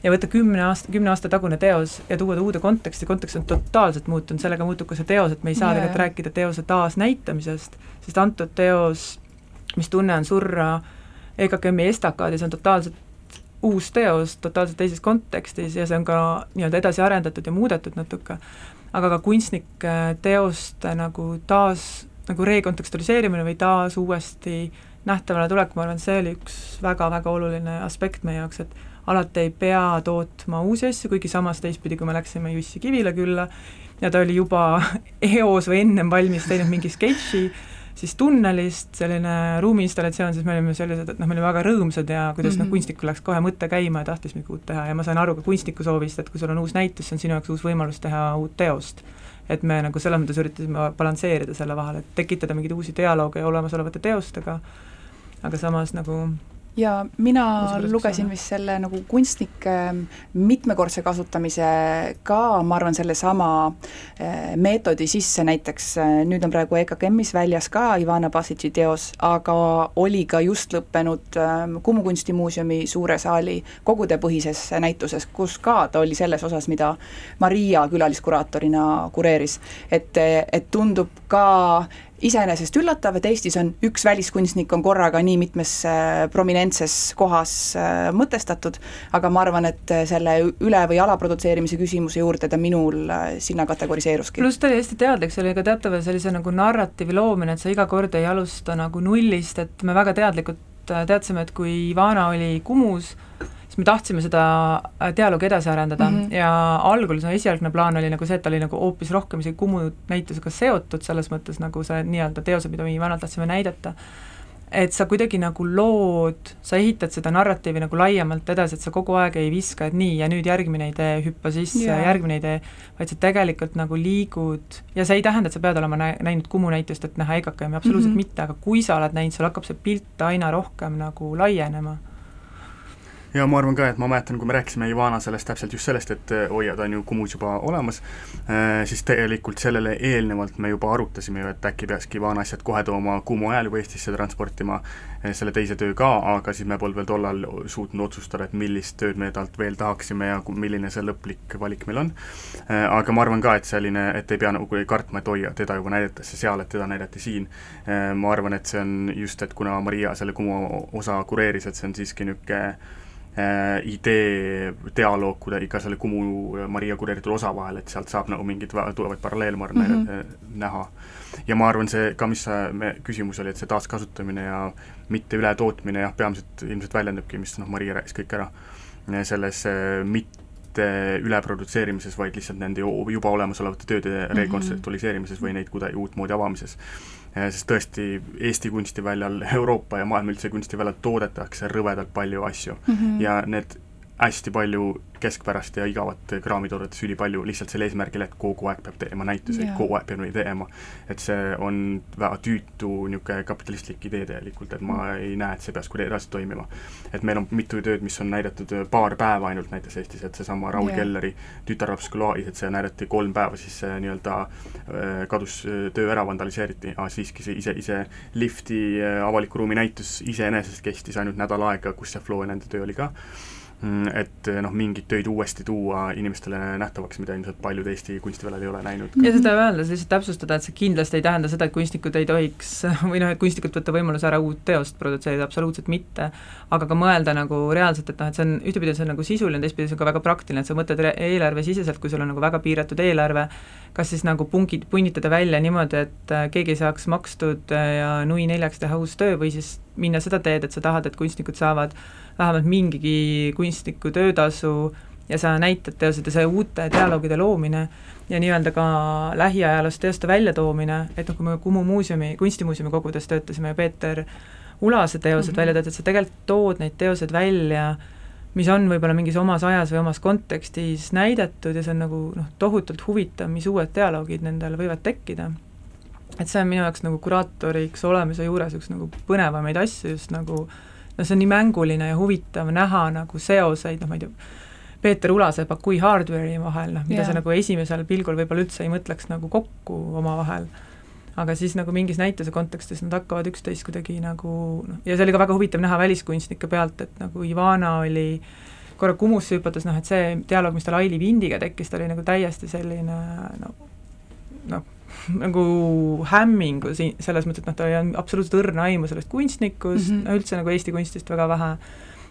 ja võtta kümne aasta, kümne aasta tagune teos ja tuua ta uude konteksti, kontekst on totaalselt muutunud, sellega muutub ka see teos, et me ei saa yeah. tegelikult rääkida teose taasnäitamisest, sest antud teos, mis tunne on surra EKKM-i estakaadis, on totaalselt uus teos totaalselt teises kontekstis ja see on ka nii-öelda edasi arendatud ja muudetud natuke aga ka kunstnike teoste nagu taas, nagu rekontekstualiseerimine või taas uuesti nähtavale tulek, ma arvan, see oli üks väga-väga oluline aspekt meie jaoks, et alati ei pea tootma uusi asju, kuigi samas teistpidi, kui me läksime Jussi Kivile külla ja ta oli juba eos või ennem valmis teinud mingi sketši, siis tunnelist, selline ruumiinstallatsioon, siis me olime sellised, et noh, me olime väga rõõmsad ja kuidas mm -hmm. noh, mhm. kunstnikul läks kohe mõte käima ja tahtis midagi uut teha ja ma sain aru ka kunstniku soovist, et kui sul on uus näitus, see on sinu jaoks uus võimalus teha uut teost. et me nagu selles mõttes üritasime balansseerida selle vahel, et tekitada mingeid uusi dialoogi olemasolevate teostega, aga samas nagu ja mina lugesin vist selle nagu kunstnike mitmekordse kasutamise ka, ma arvan, sellesama eh, meetodi sisse, näiteks eh, nüüd on praegu EKKM-is väljas ka Ivana Basitši teos, aga oli ka just lõppenud eh, Kumu kunstimuuseumi suure saali kogudepõhises näituses, kus ka ta oli selles osas, mida Maria külaliskuraatorina kureeris. et, et tundub ka iseenesest üllatav, et Eestis on üks väliskunstnik on korraga nii mitmes äh, prominentses kohas äh, mõtestatud, aga ma arvan, et äh, selle üle- või alaprodutseerimise küsimuse juurde ta minul sinna kategoriseeruski. pluss ta oli hästi teadlik, see oli ka teatava sellise nagu narratiivi loomine, et sa iga kord ei alusta nagu nullist, et me väga teadlikult teadsime, et kui Ivana oli Kumus, me tahtsime seda äh, dialoogi edasi arendada mm -hmm. ja algul see esialgne plaan oli nagu see, et ta oli nagu hoopis rohkem isegi Kumu näitusega seotud, selles mõttes nagu see nii-öelda teosed, mida me Ivanalt tahtsime näidata, et sa kuidagi nagu lood, sa ehitad seda narratiivi nagu laiemalt edasi, et sa kogu aeg ei viska, et nii, ja nüüd järgmine idee, hüppa sisse yeah., järgmine idee, vaid sa tegelikult nagu liigud ja see ei tähenda, et sa pead olema nä-, näinud Kumu näitust, et näha EKKM-i, absoluutselt mm -hmm. mitte, aga kui sa oled näinud, sul hakkab see pilt aina rohkem nagu laienema ja ma arvan ka, et ma mäletan, kui me rääkisime Ivana sellest täpselt just sellest, et oi, ta on ju Kumus juba olemas, siis tegelikult sellele eelnevalt me juba arutasime ju, et äkki peakski Ivana asjad kohe tooma Kumu ajal juba Eestisse transportima, selle teise töö ka, aga siis me polnud veel tollal suutnud otsustada, et millist tööd me talt veel tahaksime ja milline see lõplik valik meil on. aga ma arvan ka, et selline, et ei pea nagu kartma, et oi, teda juba näidatakse seal, et teda näidati siin. ma arvan, et see on just, et kuna Maria selle Kumu osa kureeris, et see on siiski niisugune idee, dialoog kuidagi ka selle Kumu ja Maria kureeritud osa vahel, et sealt saab nagu mingeid ma arvan mm, -hmm. näha. ja ma arvan, see ka, mis sa, me, küsimus oli, et see taaskasutamine ja mitte ületootmine jah, peamiselt ilmselt väljendubki, mis noh, Maria rääkis kõik ära, selles äh, mitte mitte üleprodutseerimises, vaid lihtsalt nende juba olemasolevate tööde mm -hmm. rekontseptualiseerimises või neid kuidagi uutmoodi avamises. Sest tõesti, Eesti kunstiväljal, Euroopa ja maailma üldse kunstiväljal toodetakse rõvedalt palju asju mm -hmm. ja need hästi palju keskpärast ja igavat kraami toodetakse ülipalju lihtsalt sel eesmärgil, et kogu aeg peab tegema näituseid kogu aeg peab neid tegema. et see on väga tüütu niisugune kapitalistlik idee tegelikult, et ma mm. ei näe, et see peaks kuidagi edasi toimima. et meil on mitu tööd, mis on näidatud paar päeva ainult näiteks Eestis, et seesama Raul yeah. Kelleri tütarlaps Gulaagis, et see näidati kolm päeva, siis see nii-öelda äh, kadus äh, töö ära, vandaliseeriti, aga siiski see ise, ise lifti äh, avaliku ruumi näitus iseenesest kestis ainult nädal aega, kus see Flo ja nende töö oli ka et noh, mingeid töid uuesti tuua inimestele nähtavaks, mida ilmselt paljud Eesti kunstiväljal ei ole näinud. ja seda öeldes lihtsalt täpsustada, et see kindlasti ei tähenda seda, et kunstnikud ei tohiks või noh, et kunstnikult võtta võimaluse ära uut teost produtseerida, absoluutselt mitte, aga ka mõelda nagu reaalselt, et noh, et see on, ühtepidi see on nagu sisuline, teistpidi see on ka väga praktiline, et sa mõtled eelarvesiseselt, kui sul on nagu väga piiratud eelarve, kas siis nagu pungid, punnitada välja niimoodi, et äh, keegi saaks makstud äh, ja nui neljaks teha uus töö või siis minna seda teed, et sa tahad, et kunstnikud saavad vähemalt mingigi kunstniku töötasu ja sa näitad teosed ja see uute dialoogide loomine ja nii-öelda ka lähiajaloost teoste väljatoomine, et noh, kui me Kumu muuseumi, kunstimuuseumi kogudes töötasime ja Peeter Ulase teosed mm -hmm. välja töötad, sa tegelikult tood neid teoseid välja, mis on võib-olla mingis omas ajas või omas kontekstis näidatud ja see on nagu noh, tohutult huvitav, mis uued dialoogid nendel võivad tekkida. Et see on minu jaoks nagu kuraatoriks olemise juures üks nagu põnevamaid asju, just nagu no see on nii mänguline ja huvitav näha nagu seoseid, noh ma ei tea, Peeter Ulase ja Bakui Hardware'i vahel, noh mida yeah. sa nagu esimesel pilgul võib-olla üldse ei mõtleks nagu kokku omavahel, aga siis nagu mingis näituse kontekstis nad hakkavad üksteist kuidagi nagu noh, ja see oli ka väga huvitav näha väliskunstnike pealt, et nagu Ivana oli korra Kumusse hüpates, noh et see dialoog, mis tal Aili Vindiga tekkis, ta oli nagu täiesti selline no noh, nagu hämmingu siin, selles mõttes, et noh, tal ei olnud absoluutselt õrna aimu sellest kunstnikust mm, -hmm. üldse nagu Eesti kunstist väga vähe,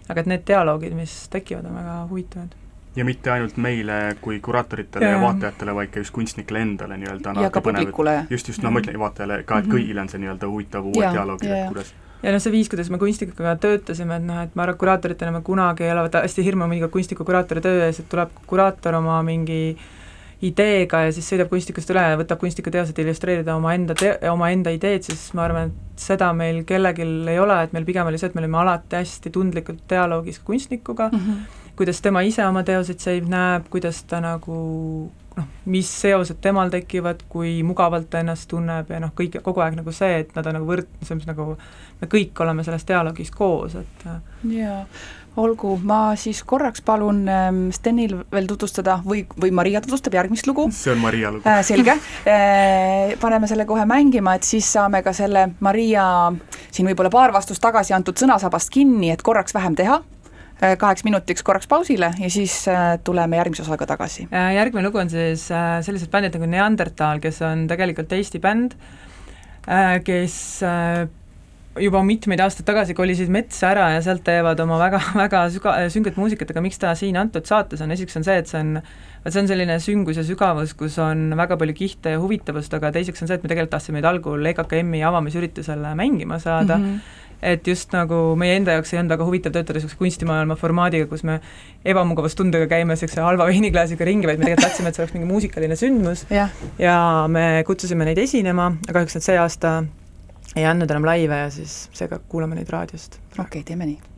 aga et need dialoogid, mis tekivad, on väga huvitavad ja mitte ainult meile kui kuraatoritele ja, ja vaatajatele, vaid ka just kunstnikele endale nii-öelda ja ka publikule. just, just, no ma ütlen vaatajale ka, et -hmm. kõigile on see nii-öelda huvitav uued dialoogid, et kuidas ja noh, see viis, kuidas me kunstnikuga töötasime, et noh, et ma arvan, et kuraatoritena me kunagi ei ole hästi hirmu mingi kunstniku kuraatori töö ees, et tuleb kuraator oma mingi äh, ideega ja siis sõidab kunstnikust üle ja võtab kunstniku teosed illustreerida omaenda te-, omaenda ideed, siis ma arvan, et seda meil kellelgi ei ole, et meil pigem oli see, et me olime alati hästi tundlikult dialoogis kunstnikuga mm, -hmm. kuidas tema ise oma teoseid seib, näeb, kuidas ta nagu noh, mis seosed temal tekivad, kui mugavalt ta ennast tunneb ja noh, kõik, kogu aeg nagu see, et nad on nagu võrd-, selles mõttes nagu me kõik oleme selles dialoogis koos, et jaa, olgu, ma siis korraks palun ähm, Stenil veel tutvustada või, või Maria tutvustab järgmist lugu see on Maria lugu. äh,. selge äh,, paneme selle kohe mängima, et siis saame ka selle Maria siin võib-olla paar vastust tagasi antud sõnasabast kinni, et korraks vähem teha äh,, kaheks minutiks korraks pausile ja siis äh, tuleme järgmise osaga tagasi. Äh, järgmine lugu on siis sellised bändid nagu Neandertal, kes on tegelikult Eesti bänd, kes juba mitmeid aastaid tagasi kolisid metsa ära ja sealt teevad oma väga, väga süga-, sünget muusikat, aga miks ta siin antud saates on, esiteks on see, et see on vot see on selline süngus ja sügavus, kus on väga palju kihte ja huvitavust, aga teiseks on see, et me tegelikult tahtsime neid algul EKKM-i avamisüritusele mängima saada. Mm, -hmm et just nagu meie enda jaoks ei olnud väga huvitav töötada niisuguse kunstimaailma formaadiga, kus me ebamugavustundega käime niisuguse halva veiniklaasiga ringi, vaid me tegelikult tahtsime, et see oleks mingi muusikaline sündmus. Ja, ja me kutsusime neid esinema, kahjuks nad see aasta ei andnud enam laive ja siis seega kuulame neid raadiost. okei okay,, teeme nii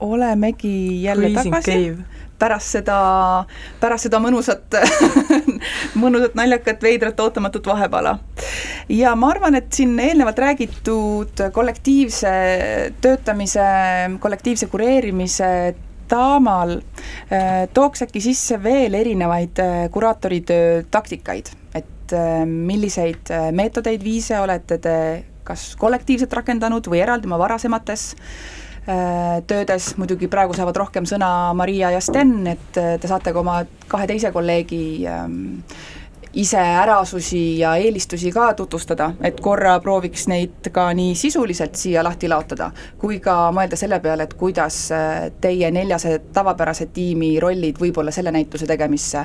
olemegi jälle Freezing tagasi. pärast seda, pärast seda mõnusat mõnusat, naljakat, veidrat, ootamatut vahepala. ja ma arvan, et siin eelnevalt räägitud kollektiivse töötamise, kollektiivse kureerimise taamal äh, tooks äkki sisse veel erinevaid äh, kuraatoritöö taktikaid, et äh, milliseid meetodeid, viise olete te kas kollektiivselt rakendanud või eraldi oma varasemates äh, töödes, muidugi praegu saavad rohkem sõna Maria ja Sten, et äh, te saate ka oma kahe teise kolleegi ähm, iseärasusi ja eelistusi ka tutvustada, et korra prooviks neid ka nii sisuliselt siia lahti laotada, kui ka mõelda selle peale, et kuidas äh, teie neljase tavapärase tiimi rollid võib-olla selle näituse tegemisse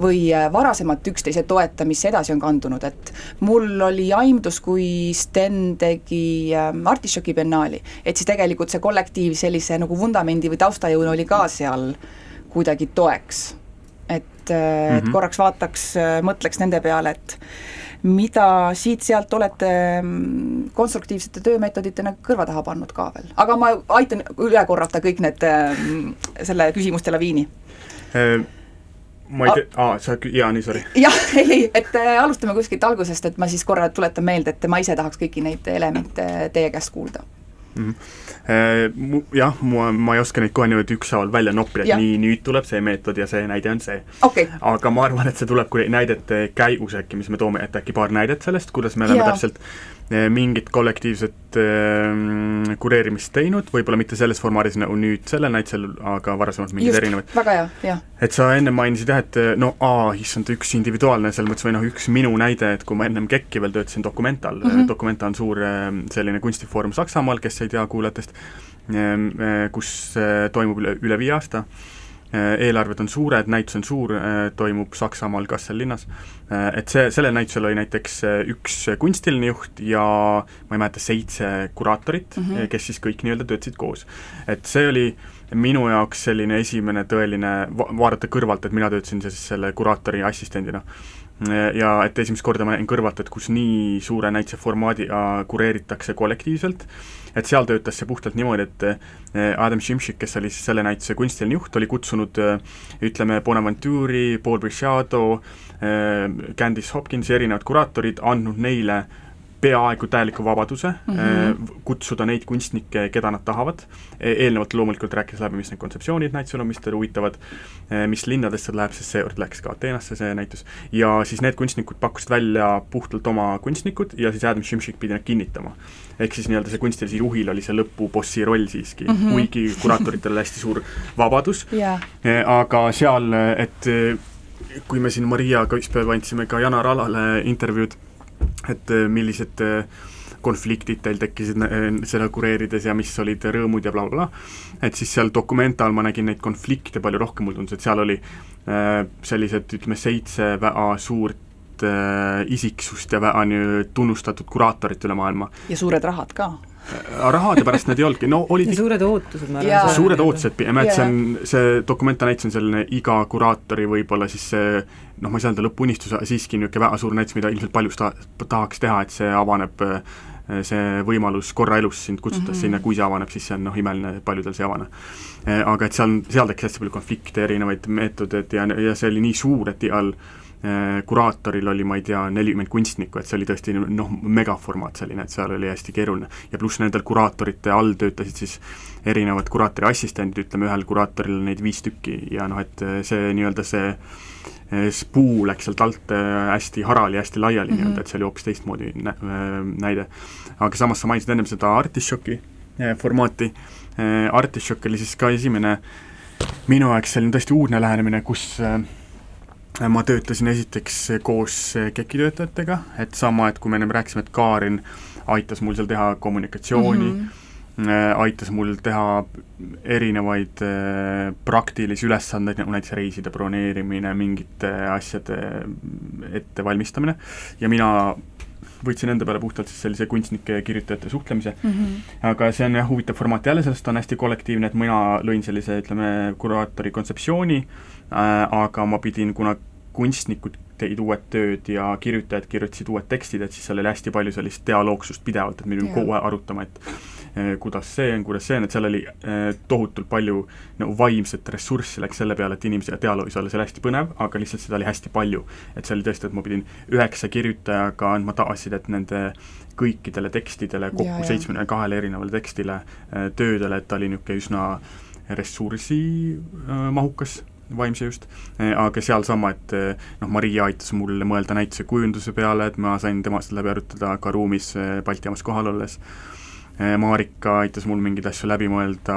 või äh, varasemalt üksteise toetamisse edasi on kandunud, et mul oli aimdus, kui Sten tegi ähm, Artišoki biennaali, et siis tegelikult see kollektiiv sellise nagu vundamendi või taustajõuna oli ka seal kuidagi toeks et mm, -hmm. et mhm. korraks vaataks, äh, mõtleks nende peale, et mida siit-sealt olete mm, konstruktiivsete töömeetoditena kõrva taha pannud ka veel, aga ma aitan üle korrata kõik need, mm, selle küsimuste laviini äh, ma ei tea, aa, sa, jaa, nii, sorry. jah, ei, ei, et alustame kuskilt algusest, et ma siis korra tuletan meelde, et ma ise tahaks kõiki neid elemente teie käest kuulda mm. -hmm. Jah, ma, ma ei oska neid kohe niimoodi ükshaaval välja noppida, et nii, nüüd tuleb see meetod ja see näide on see okay.. aga ma arvan, et see tuleb kui näidete käigus äkki, mis me toome, et äkki paar näidet sellest, kuidas me oleme ja. täpselt Eh, mingit kollektiivset äh, kureerimist teinud, võib-olla mitte selles formaadis nagu nüüd sellel näitusel, aga varasemalt mingeid erinevaid. väga hea, jah. et sa enne mainisid jah, et no aa, issand, üks individuaalne selles mõttes või noh, üks minu näide, et kui ma ennem KEK-i veel töötasin Documental mm, -hmm. Documental on suur selline kunstifoorum Saksamaal, kes ei tea kuulajatest, kus toimub üle, üle viie aasta eelarved on suured, näitus on suur, äh, toimub Saksamaal Kassel linnas, äh, et see, sellel näitusel oli näiteks üks kunstiline juht ja ma ei mäleta, seitse kuraatorit mm, -hmm. kes siis kõik nii-öelda töötasid koos. et see oli minu jaoks selline esimene tõeline va-, vaadata kõrvalt, et mina töötasin siis selle kuraatori assistendina ja et esimest korda ma nägin kõrvalt, et kus nii suure näituse formaadiga kureeritakse kollektiivselt, et seal töötas see puhtalt niimoodi, et eh, Adam Shimshik, kes oli siis selle näituse kunstiline juht, oli kutsunud eh, ütleme, Bonaventure'i, Paul Briciado, eh, Candice Hopkinsi erinevad kuraatorid, andnud neile peaaegu täieliku vabaduse mm -hmm. kutsuda neid kunstnikke, keda nad tahavad e, eelnevalt loomulikult rääkis läbi, mis need kontseptsioonid näitusel on, mis talle huvitavad, e, mis linnadesse läheb, sest seekord läks ka Ateenasse see näitus, ja siis need kunstnikud pakkusid välja puhtalt oma kunstnikud ja siis Adam Shimshik pidi nad kinnitama. ehk siis nii-öelda see kunstilise juhil oli see lõpubossi roll siiski mm, -hmm. kuigi kuraatoritel oli hästi suur vabadus yeah., aga seal, et kui me siin Mariaga ükspäev andsime ka Janar Alale intervjuud, et äh, millised äh, konfliktid teil tekkisid äh, seda kureerides ja mis olid rõõmud ja blablabla bla. bla. et siis seal Documentaal ma nägin neid konflikte palju rohkem, mulle tundus, et seal oli sellised, ütleme, seitse väga suurt isiksust ja väga nii tunnustatud kuraatorit üle maailma. ja suured rahad ka rahade pärast need ei olnudki, no olid ja suured ootused, ma arvan. suured ootused, ma et see on, see dokumenta näitus on selline iga kuraatori võib-olla siis see noh, ma ei saa öelda lõpuunistus, aga siiski niisugune väga suur näitus, mida ilmselt paljus ta-, tahaks teha, et see avaneb see võimalus korra elus sind kutsuda mm -hmm. sinna, kui see avaneb, siis see on noh, imeline, paljudel see ei avane. Aga et seal, seal tekkis hästi palju konflikte, erinevaid meetodeid ja, ja see oli nii suur, et igal Äh, kuraatoril oli, ma ei tea, nelikümmend kunstnikku, et see oli tõesti noh, megaformaat selline, et seal oli hästi keeruline. ja pluss nendel kuraatorite all töötasid siis erinevad kuraatori assistendid, ütleme ühel kuraatoril neid viis tükki ja noh, et see nii-öelda see äh, spuu läks sealt alt äh, hästi harali, hästi laiali mm -hmm. nii-öelda, et see oli hoopis teistmoodi nä näide. aga samas sa mainisid ennem seda Artišoki formaati, Artišok oli siis ka esimene minu jaoks selline tõesti uudne lähenemine, kus äh, ma töötasin esiteks koos KEK-i töötajatega, et sama, et kui me ennem rääkisime, et Kaarin aitas mul seal teha kommunikatsiooni mm, -hmm. aitas mul teha erinevaid äh, praktilisi ülesandeid, nagu näiteks reiside broneerimine, mingite asjade ettevalmistamine, ja mina võtsin enda peale puhtalt siis sellise kunstnike ja kirjutajate suhtlemise mm. -hmm. aga see on jah, huvitav formaat jälle, sellest on hästi kollektiivne, et mina lõin sellise, ütleme, kuraatori kontseptsiooni äh,, Äh, aga ma pidin, kuna kunstnikud tegid uued tööd ja kirjutajad kirjutasid uued tekstid, et siis seal oli hästi palju sellist dialoogsust pidevalt, et me pidime kogu aeg arutama, et eh, kuidas see on, kuidas see on, et seal oli eh, tohutult palju nagu vaimset ressurssi läks selle peale, et inimesega dialoogis olla, see oli hästi põnev, aga lihtsalt seda oli hästi palju. et see oli tõesti, et ma pidin üheksa kirjutajaga andma tagasisidet nende kõikidele tekstidele, kokku seitsmekümne kahele erinevale tekstile, töödele, et ta oli niisugune üsna ressursimahukas vaimse just, eh, aga sealsama, et eh, noh, Maria aitas mul mõelda näituse kujunduse peale, et ma sain temast läbi arutada ka ruumis eh, Balti jaamas kohal olles, Marika aitas mul mingeid asju läbi mõelda,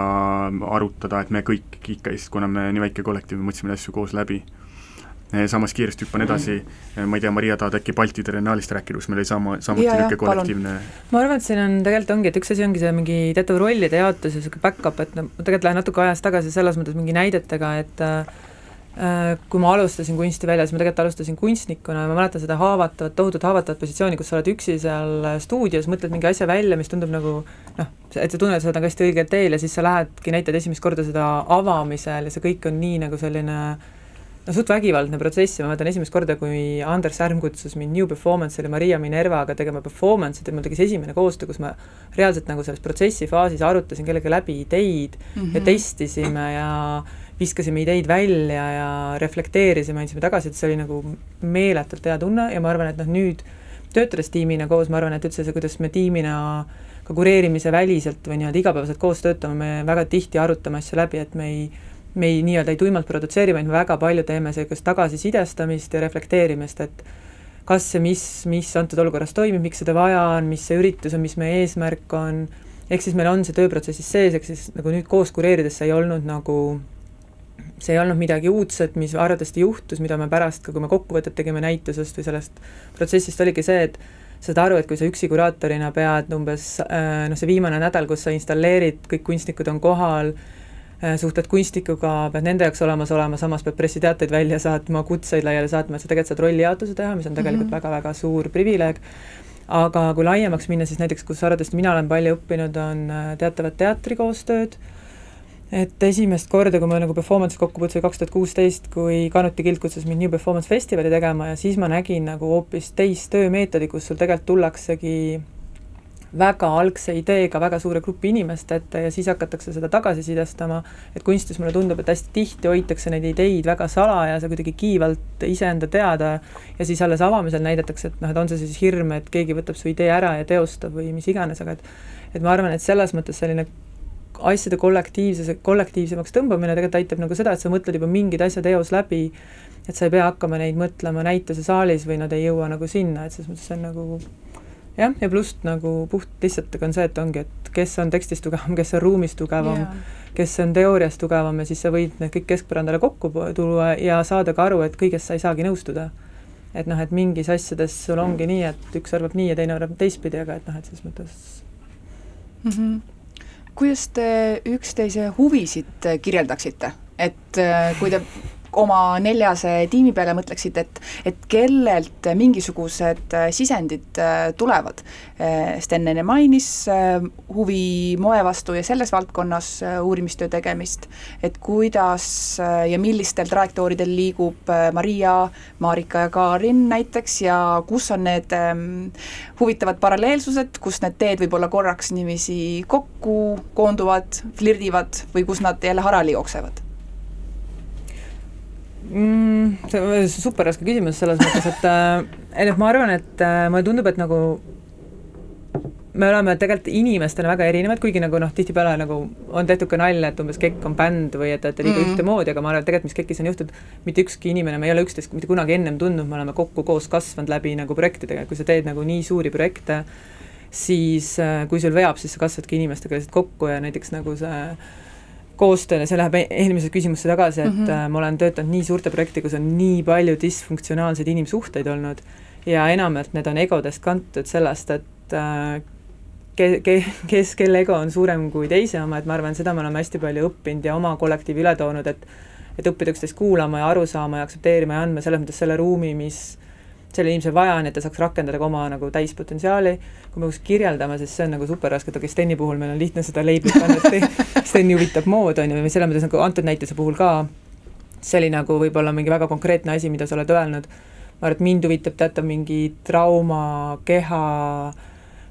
arutada, et me kõik ikka, kuna me nii väike kollektiiv, me mõtlesime asju koos läbi. Samas kiiresti hüppan edasi, ma ei tea, Maria, tahad äkki Balti triennaalist rääkida, kus meil oli sama, samuti niisugune kollektiivne ma arvan, et siin on, tegelikult ongi, et üks asi ongi see mingi teatav rollide jaotus ja niisugune back-up, et no ma tegelikult lähen natuke ajas tagasi selles mõttes mingi näidetega, et äh, kui ma alustasin kunstivälja, siis ma tegelikult alustasin kunstnikuna ja ma mäletan seda haavatavat, tohutut haavatavat positsiooni, kus sa oled üksi seal stuudios, mõtled mingi asja välja, mis tundub nagu noh, et sa tunned, et sa oled nagu hästi õigel teel ja siis sa lähedki, näitad esimest korda seda avamisel ja see kõik on nii nagu selline no suht vägivaldne protsess ja ma mäletan esimest korda, kui Anders Särm kutsus mind New Performance'ile Maria Minervaga tegema performance'it ja mul tekkis esimene koostöö, kus ma reaalselt nagu selles protsessi faasis arutasin kellegagi läbi ideid mm -hmm. ja testisime ja viskasime ideid välja ja reflekteerisime, andsime tagasisidet, see oli nagu meeletult hea tunne ja ma arvan, et noh, nüüd töötades tiimina koos, ma arvan, et üldse see, kuidas me tiimina ka kureerimise väliselt või nii-öelda igapäevaselt koos töötame, me väga tihti arutame asju läbi, et me ei me ei nii-öelda ei tuimalt produtseeri, vaid me väga palju teeme sellist tagasisidestamist ja reflekteerimist, et kas ja mis, mis antud olukorras toimib, miks seda vaja on, mis see üritus on, mis meie eesmärk on, ehk siis meil on see tööprotsessis sees, ehk siis nagu nüüd koos kureerides see ei olnud nagu see ei olnud midagi uudset, mis arvatavasti juhtus, mida me pärast ka, kui me kokkuvõtet tegime näitusest või sellest protsessist, oligi see, et saad aru, et kui sa üksi kuraatorina pead umbes äh, noh, see viimane nädal, kus sa installeerid, kõik kunstnikud on kohal, Äh, suhtled kunstnikuga, pead nende jaoks olemas olema, samas pead pressiteateid välja saatma, kutseid laiali saatma, et sa tegelikult saad rollijaotuse teha, mis on tegelikult väga-väga mm -hmm. suur privileeg, aga kui laiemaks minna, siis näiteks, kus arvatavasti mina olen palju õppinud, on äh, teatavad teatrikoostööd, et esimest korda, kui ma nagu performance kokku puutusin kaks tuhat kuusteist, kui Kanuti Kild kutsus mind New Performance festivali tegema ja siis ma nägin nagu hoopis teist töömeetodi, kus sul tegelikult tullaksegi väga algse ideega väga suure grupi inimeste ette ja siis hakatakse seda tagasisidestama, et kunstis mulle tundub, et hästi tihti hoitakse neid ideid väga salajase, kuidagi kiivalt iseenda teada ja siis alles avamisel näidatakse, et noh, et on see siis hirm, et keegi võtab su idee ära ja teostab või mis iganes, aga et et ma arvan, et selles mõttes selline asjade kollektiivsuse, kollektiivsemaks tõmbamine tegelikult aitab nagu seda, et sa mõtled juba mingid asjad eos läbi, et sa ei pea hakkama neid mõtlema näituse saalis või nad ei jõua nagu sinna, et selles mõttes see on nagu jah, ja pluss nagu puht lihtsalt on see, et ongi, et kes on tekstis tugevam, kes on ruumis tugevam yeah., kes on teoorias tugevam ja siis sa võid need kõik keskpõrandale kokku tuua ja saada ka aru, et kõiges sa ei saagi nõustuda. et noh, et mingis asjades sul ongi nii, et üks arvab nii ja teine arvab teistpidi, aga et noh, et selles mõttes mm. -hmm. kuidas te üksteise huvisid kirjeldaksite, et äh, kui te oma neljase tiimi peale mõtleksite, et, et kellelt mingisugused äh, sisendid äh, tulevad. Äh, Sten enne mainis huvi moe vastu ja selles valdkonnas uurimistöö tegemist, et kuidas ja millistel trajektooridel liigub Maria, Marika ja Karin näiteks ja kus on need ähm, huvitavad paralleelsused, kus need teed võib-olla korraks niiviisi kokku koonduvad, flirdivad või kus nad jälle harali jooksevad mm,? see on super raske küsimus selles mõttes, et äh, et ma arvan, et äh, mulle tundub, et nagu me oleme tegelikult inimestena väga erinevad, kuigi nagu noh, tihtipeale nagu on tehtud ka nalja, et umbes Kekk on bänd või et, et liiga mm. ühtemoodi, aga ma arvan, et tegelikult, mis Kekis on juhtunud, mitte ükski inimene, me ei ole üksteist mitte kunagi ennem tundnud, me oleme kokku koos kasvanud läbi nagu projektidega, kui sa teed nagu nii suuri projekte, siis äh, kui sul veab, siis sa kasvadki inimestega lihtsalt kokku ja näiteks nagu see koostööle, see läheb e-, eelmise küsimusse tagasi, et mm -hmm. ma olen töötanud nii suurte projekti, kus on nii palju disfunktsionaalseid inimsuhteid olnud ja enamjaolt need on egodest kantud sellest, et äh, ke-, ke-, kes, kelle ego on suurem kui teise oma, et ma arvan, seda me oleme hästi palju õppinud ja oma kollektiivi üle toonud, et et õppida üksteist kuulama ja aru saama ja aktsepteerima ja andma selles mõttes selle ruumi, mis sellel inimesel vaja on, et ta saaks rakendada ka oma nagu täispotentsiaali, kui me kuskil kirjeldame, siis see on nagu super raske, et okei, Steni puhul meil on lihtne seda leiblit panna, et Steni huvitab mood, on ju, või selles mõttes nagu antud näituse puhul ka, see oli nagu võib-olla mingi väga konkreetne asi, mida sa oled öelnud, ma arvan, et mind huvitab teatav mingi trauma, keha,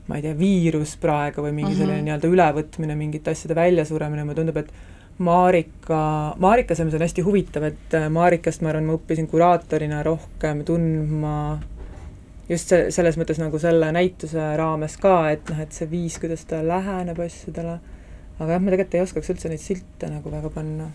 ma ei tea, viirus praegu või mingi mm -hmm. selline nii-öelda ülevõtmine, mingite asjade väljasuremine, mulle tundub, et Marika, Marika selles mõttes on hästi huvitav, et äh, Marikast ma arvan, ma õppisin kuraatorina rohkem tundma just see, selles mõttes nagu selle näituse raames ka, et noh, et see viis, kuidas ta läheneb asjadele, aga jah, ma tegelikult ei oskaks üldse neid silte nagu väga panna.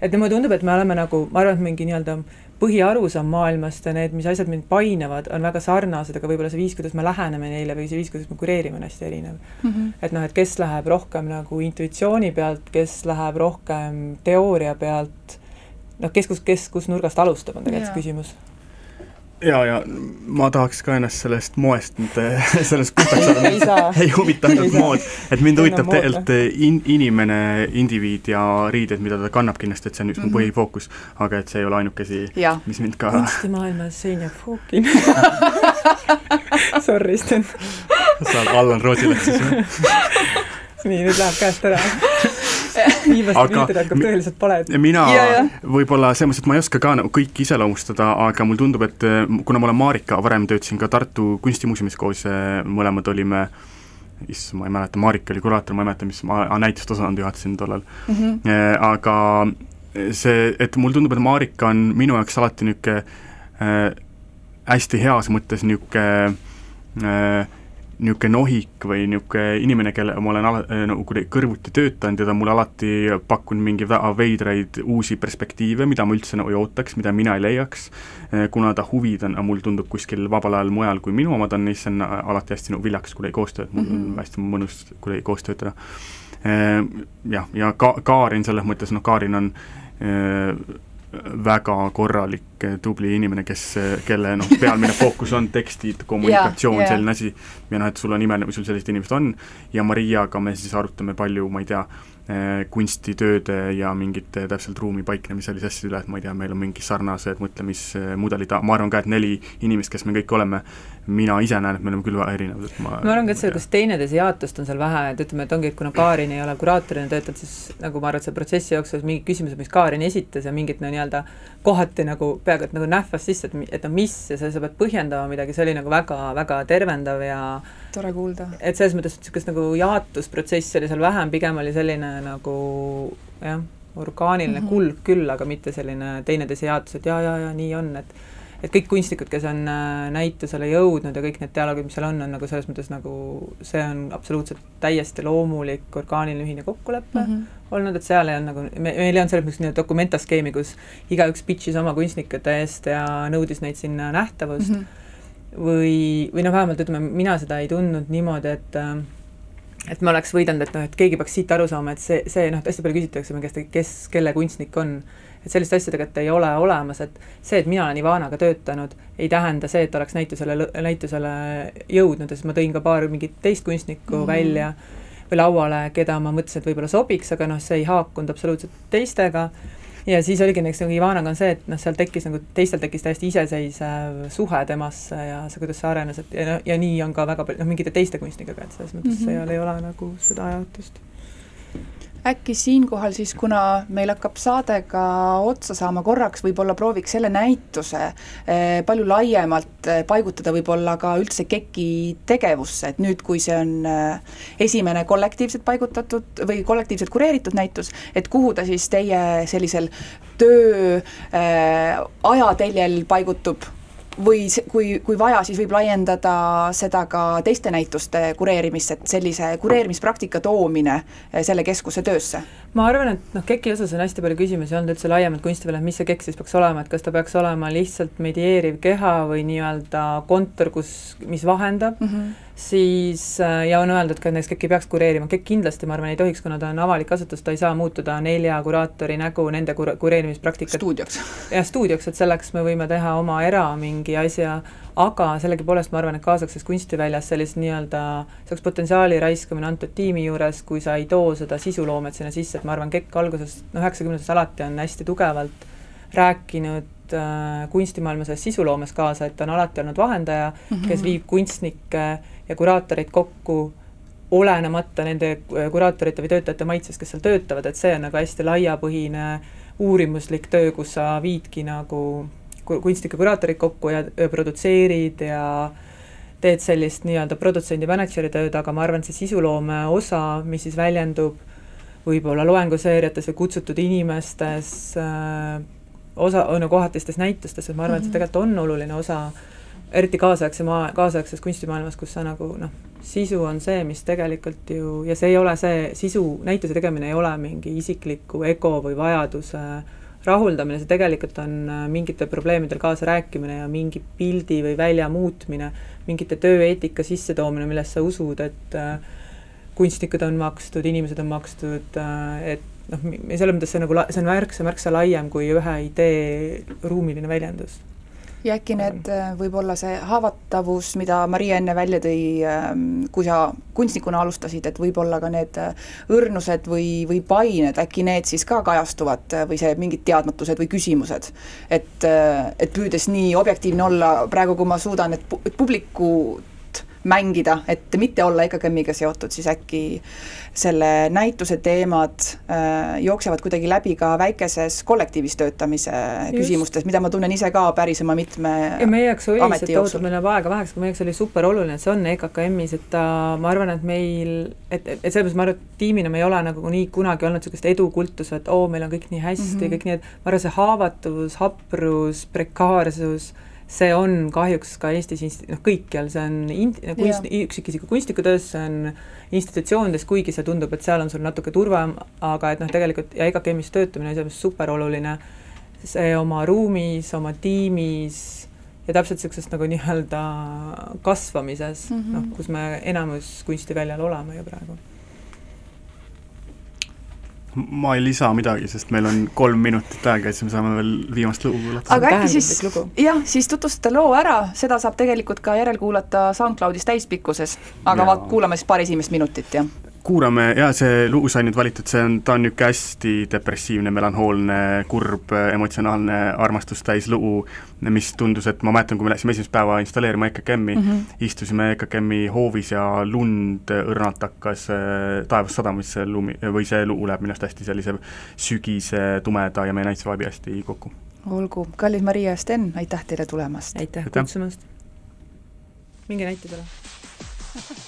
et mulle tundub, et me oleme nagu, ma arvan, et mingi nii-öelda põhiarusaam maailmast ja need, mis asjad mind painavad, on väga sarnased, aga võib-olla see viis, kuidas me läheneme neile või see viis, kuidas me kureerime, on hästi erinev mm. -hmm. et noh, et kes läheb rohkem nagu intuitsiooni pealt, kes läheb rohkem teooria pealt, noh, kes kus, kes kus nurgast alustab, on tegelikult see küsimus ja, ja ma tahaks ka ennast sellest moest mitte sellest puhtaks saada ei ei huvita ainult mood, et mind huvitab tegelikult in-, inimene, indiviid ja riided, mida ta kannab kindlasti, et see on üks mu mm -hmm. põhifookus, aga et see ei ole ainuke asi, mis mind ka kunstimaailmas Sein ja Fookin. Sorry, Sten. sa oled Allan Rootsilaks siis või? nii, nüüd läheb käest ära viimased minutid hakkab tõeliselt pale. mina võib-olla selles mõttes, et ma ei oska ka nagu kõiki iseloomustada, aga mulle tundub, et eh, kuna ma olen Marika, varem töötasin ka Tartu Kunstimuuseumis koos, eh, mõlemad olime issand, ma ei mäleta, Marika oli kuraator, ma ei mäleta, mis, ma näitust osakond juhatasin tollal mm. -hmm. aga see, et mulle tundub, et Marika on minu jaoks alati niisugune äh, hästi heas mõttes niisugune äh, niisugune nohik või niisugune inimene, kelle ma olen ala-, äh, nagu kuidagi kõrvuti töötanud ja ta on mulle alati pakkunud mingi väga veidraid uusi perspektiive, mida ma üldse nagu ei ootaks, mida mina ei leiaks, äh, kuna ta huvid on, mulle tundub kuskil vabal ajal mujal kui minu omad on, siis on alati hästi nagu viljakas kuidagi koostööd, mul on mm -hmm. hästi mõnus kuidagi koos töötada. Äh, jah, ja ka-, Kaarin selles mõttes, noh, Kaarin on väga korralik, tubli inimene, kes, kelle noh, pealmine fookus on tekstid, kommunikatsioon yeah,, yeah. selline asi, ja noh, et sul on imeline, kui sul sellised inimesed on, ja Mariaga me siis arutame palju, ma ei tea, Eh, kunstitööde ja mingite täpselt ruumi paiknemise sellise asjade üle, et ma ei tea, meil on mingi sarnased mõtlemismudelid, ma arvan ka, et neli inimest, kes me kõik oleme, mina ise näen, et me oleme küll väga erinevad, et ma ma arvan ka, et sellist teineteise jaotust on seal vähe, et ütleme, et ongi, et kuna Kaarin ei ole kuraatorina töötanud, siis nagu ma arvan, et selle protsessi jooksul mingid küsimused, mis Kaarin esitas ja mingid no nii-öelda kohati nagu peaaegu et nagu nähvas sisse, et, et no mis ja sa, sa pead põhjendama midagi, see oli nagu väga, väga tervendav ja tore kuulda. et selles mõttes, et niisugust nagu jaotusprotsessi oli seal vähem, pigem oli selline nagu jah, orgaaniline mm -hmm. kulg küll, aga mitte selline teineteise jaotus, et jaa, jaa, jaa, nii on, et et kõik kunstnikud, kes on äh, näitusele jõudnud ja kõik need dialoogid, mis seal on, on nagu selles mõttes nagu see on absoluutselt täiesti loomulik orgaaniline ühine kokkulepe mm -hmm. olnud, et seal ei olnud nagu, me, meil ei olnud selles mõttes nii-öelda dokumentaskeemi, kus igaüks pitch'is oma kunstnikute eest ja nõudis neid sinna nähtavust mm, -hmm või, või noh, vähemalt ütleme, mina seda ei tundnud niimoodi, et äh, et ma oleks võidelnud, et noh, et keegi peaks siit aru saama, et see, see noh, hästi palju küsitakse mu käest, kes, kelle kunstnik on. et sellist asja tegelikult ei ole olemas, et see, et mina olen Ivanaga töötanud, ei tähenda see, et oleks näitusele, näitusele jõudnud ja siis ma tõin ka paar mingit teist kunstnikku mm -hmm. välja või lauale, keda ma mõtlesin, et võib-olla sobiks, aga noh, see ei haakunud absoluutselt teistega ja siis oligi näiteks nagu Ivanaga on see, et noh, seal tekkis nagu, teistel tekkis täiesti iseseisev suhe temasse ja see, kuidas see arenes, et ja ja nii on ka väga palju, noh, mingite teiste kunstnikega, et selles mõttes mm -hmm. seal ei ole nagu seda jaotust äkki siinkohal siis, kuna meil hakkab saade ka otsa saama, korraks võib-olla prooviks selle näituse eh, palju laiemalt eh, paigutada võib-olla ka üldse KEK-i tegevusse, et nüüd, kui see on eh, esimene kollektiivselt paigutatud või kollektiivselt kureeritud näitus, et kuhu ta siis teie sellisel töö ajateljel paigutub või kui, kui vaja, siis võib laiendada seda ka teiste näituste kureerimist, et sellise kureerimispraktika toomine eh, selle keskuse töösse? ma arvan, et noh, KEK-i osas on hästi palju küsimusi olnud üldse laiemalt kunstipeale, mis see KEK siis peaks olema, et kas ta peaks olema lihtsalt medieeriv keha või nii-öelda kontor, kus, mis vahendab mm, -hmm. Siis äh, ja on öeldud ka, et näiteks KEK ei peaks kureerima, KEK kindlasti ma arvan, ei tohiks, kuna ta on avalik asutus, ta ei saa muutuda nelja kuraatori nägu nende kur-, kureerimispraktikat stuudioks. jah, stuudioks, et selleks me võime teha oma era mingi asja, aga sellegipoolest ma arvan, et kaasaegses kunstiväljas sellist nii-öelda, see oleks potentsiaali raiskamine antud tiimi juures, kui sa ei too seda sisuloomet sinna sisse, et ma arvan, KEK algusest, noh üheksakümnendatest alati on hästi tugevalt rääkinud äh, kunstimaailma selles sisuloomes kaasa, et ta on alati olnud vahendaja mm, -hmm. kes viib kunstnikke ja kuraatoreid kokku olenemata nende äh, kuraatorite või töötajate maitsest, kes seal töötavad, et see on nagu hästi laiapõhine uurimuslik töö, kus sa viidki nagu kunstnike kuraatorid kokku ja produtseerid ja teed sellist nii-öelda produtsendi mänedžeri tööd, aga ma arvan, see sisuloome osa, mis siis väljendub võib-olla loenguseeriates või kutsutud inimestes äh,, osa, on ju kohatistes näitustes, et ma arvan, et see mhm. tegelikult on oluline osa, eriti kaasaegse maa, kaasaegses kunstimaailmas, kus sa nagu noh, sisu on see, mis tegelikult ju, ja see ei ole see, sisu, näituse tegemine ei ole mingi isikliku ego või vajaduse äh, rahuldamine, see tegelikult on äh, mingitel probleemidel kaasarääkimine ja mingi pildi või välja muutmine, mingite tööeetika sissetoomine, millest sa usud, et äh, kunstnikud on makstud, inimesed on makstud, et noh, selles mõttes see nagu see on märksa, märksa laiem kui ühe idee ruumiline väljendus ja äkki need, äh, võib-olla see haavatavus, mida Maria enne välja tõi, ähm, kui sa kunstnikuna alustasid, et võib-olla ka need äh, õrnused või, või pained, äkki need siis ka kajastuvad äh, või see mingid teadmatused või küsimused. et, et püüdes nii objektiivne olla praegu, kui ma suudan, et publiku mängida, et mitte olla EKKM-iga seotud, siis äkki selle näituse teemad äh, jooksevad kuidagi läbi ka väikeses kollektiivis töötamise Just. küsimustes, mida ma tunnen ise ka päris oma mitme ja meie jaoks oli see toodud, meil läheb aega väheks, aga meie jaoks oli super oluline, et see on EKKM-is, et ta, ma arvan, et meil, et, et, et selles mõttes ma arvan, et tiimina me ei ole nagu nii kunagi olnud niisugust edukultust, et oo, meil on kõik nii hästi mm, -hmm. kõik nii, et ma arvan, see haavatavus, haprus, prekaarsus, see on kahjuks ka Eestis inst-, noh kõikjal, see on int-, kunst, üksikisiku kunstnikutöös, see on institutsioonides, kuigi see tundub, et seal on sul natuke turvam, aga et noh, tegelikult ja EKKM-is töötamine on selles mõttes super oluline, see oma ruumis, oma tiimis ja täpselt niisuguses nagu nii-öelda kasvamises mm, -hmm. noh, kus me enamus kunstiväljal oleme ju praegu ma ei lisa midagi, sest meil on kolm minutit aega ja siis me saame veel viimast lugu kuulata. aga äkki siis, jah, siis tutvustada loo ära, seda saab tegelikult ka järelkuulata SoundCloudis täispikkuses, aga ja. kuulame siis paar esimest minutit, jah kuulame, jaa, see lugu sai nüüd valitud, see on, ta on niisugune hästi depressiivne, melanhoolne, kurb, emotsionaalne, armastust täis lugu, mis tundus, et ma mäletan, kui me läksime esimest päeva installeerima EKKM-i mm, -hmm. istusime EKKM-i hoovis ja lund õrnalt hakkas äh, taevast sadamisse lumi, või see lugu läheb minu arust hästi sellise sügise, tumeda ja meie vibe hästi kokku. olgu, kallis Maria ja Sten, aitäh teile tulemast! aitäh kutsumast! minge näitudele!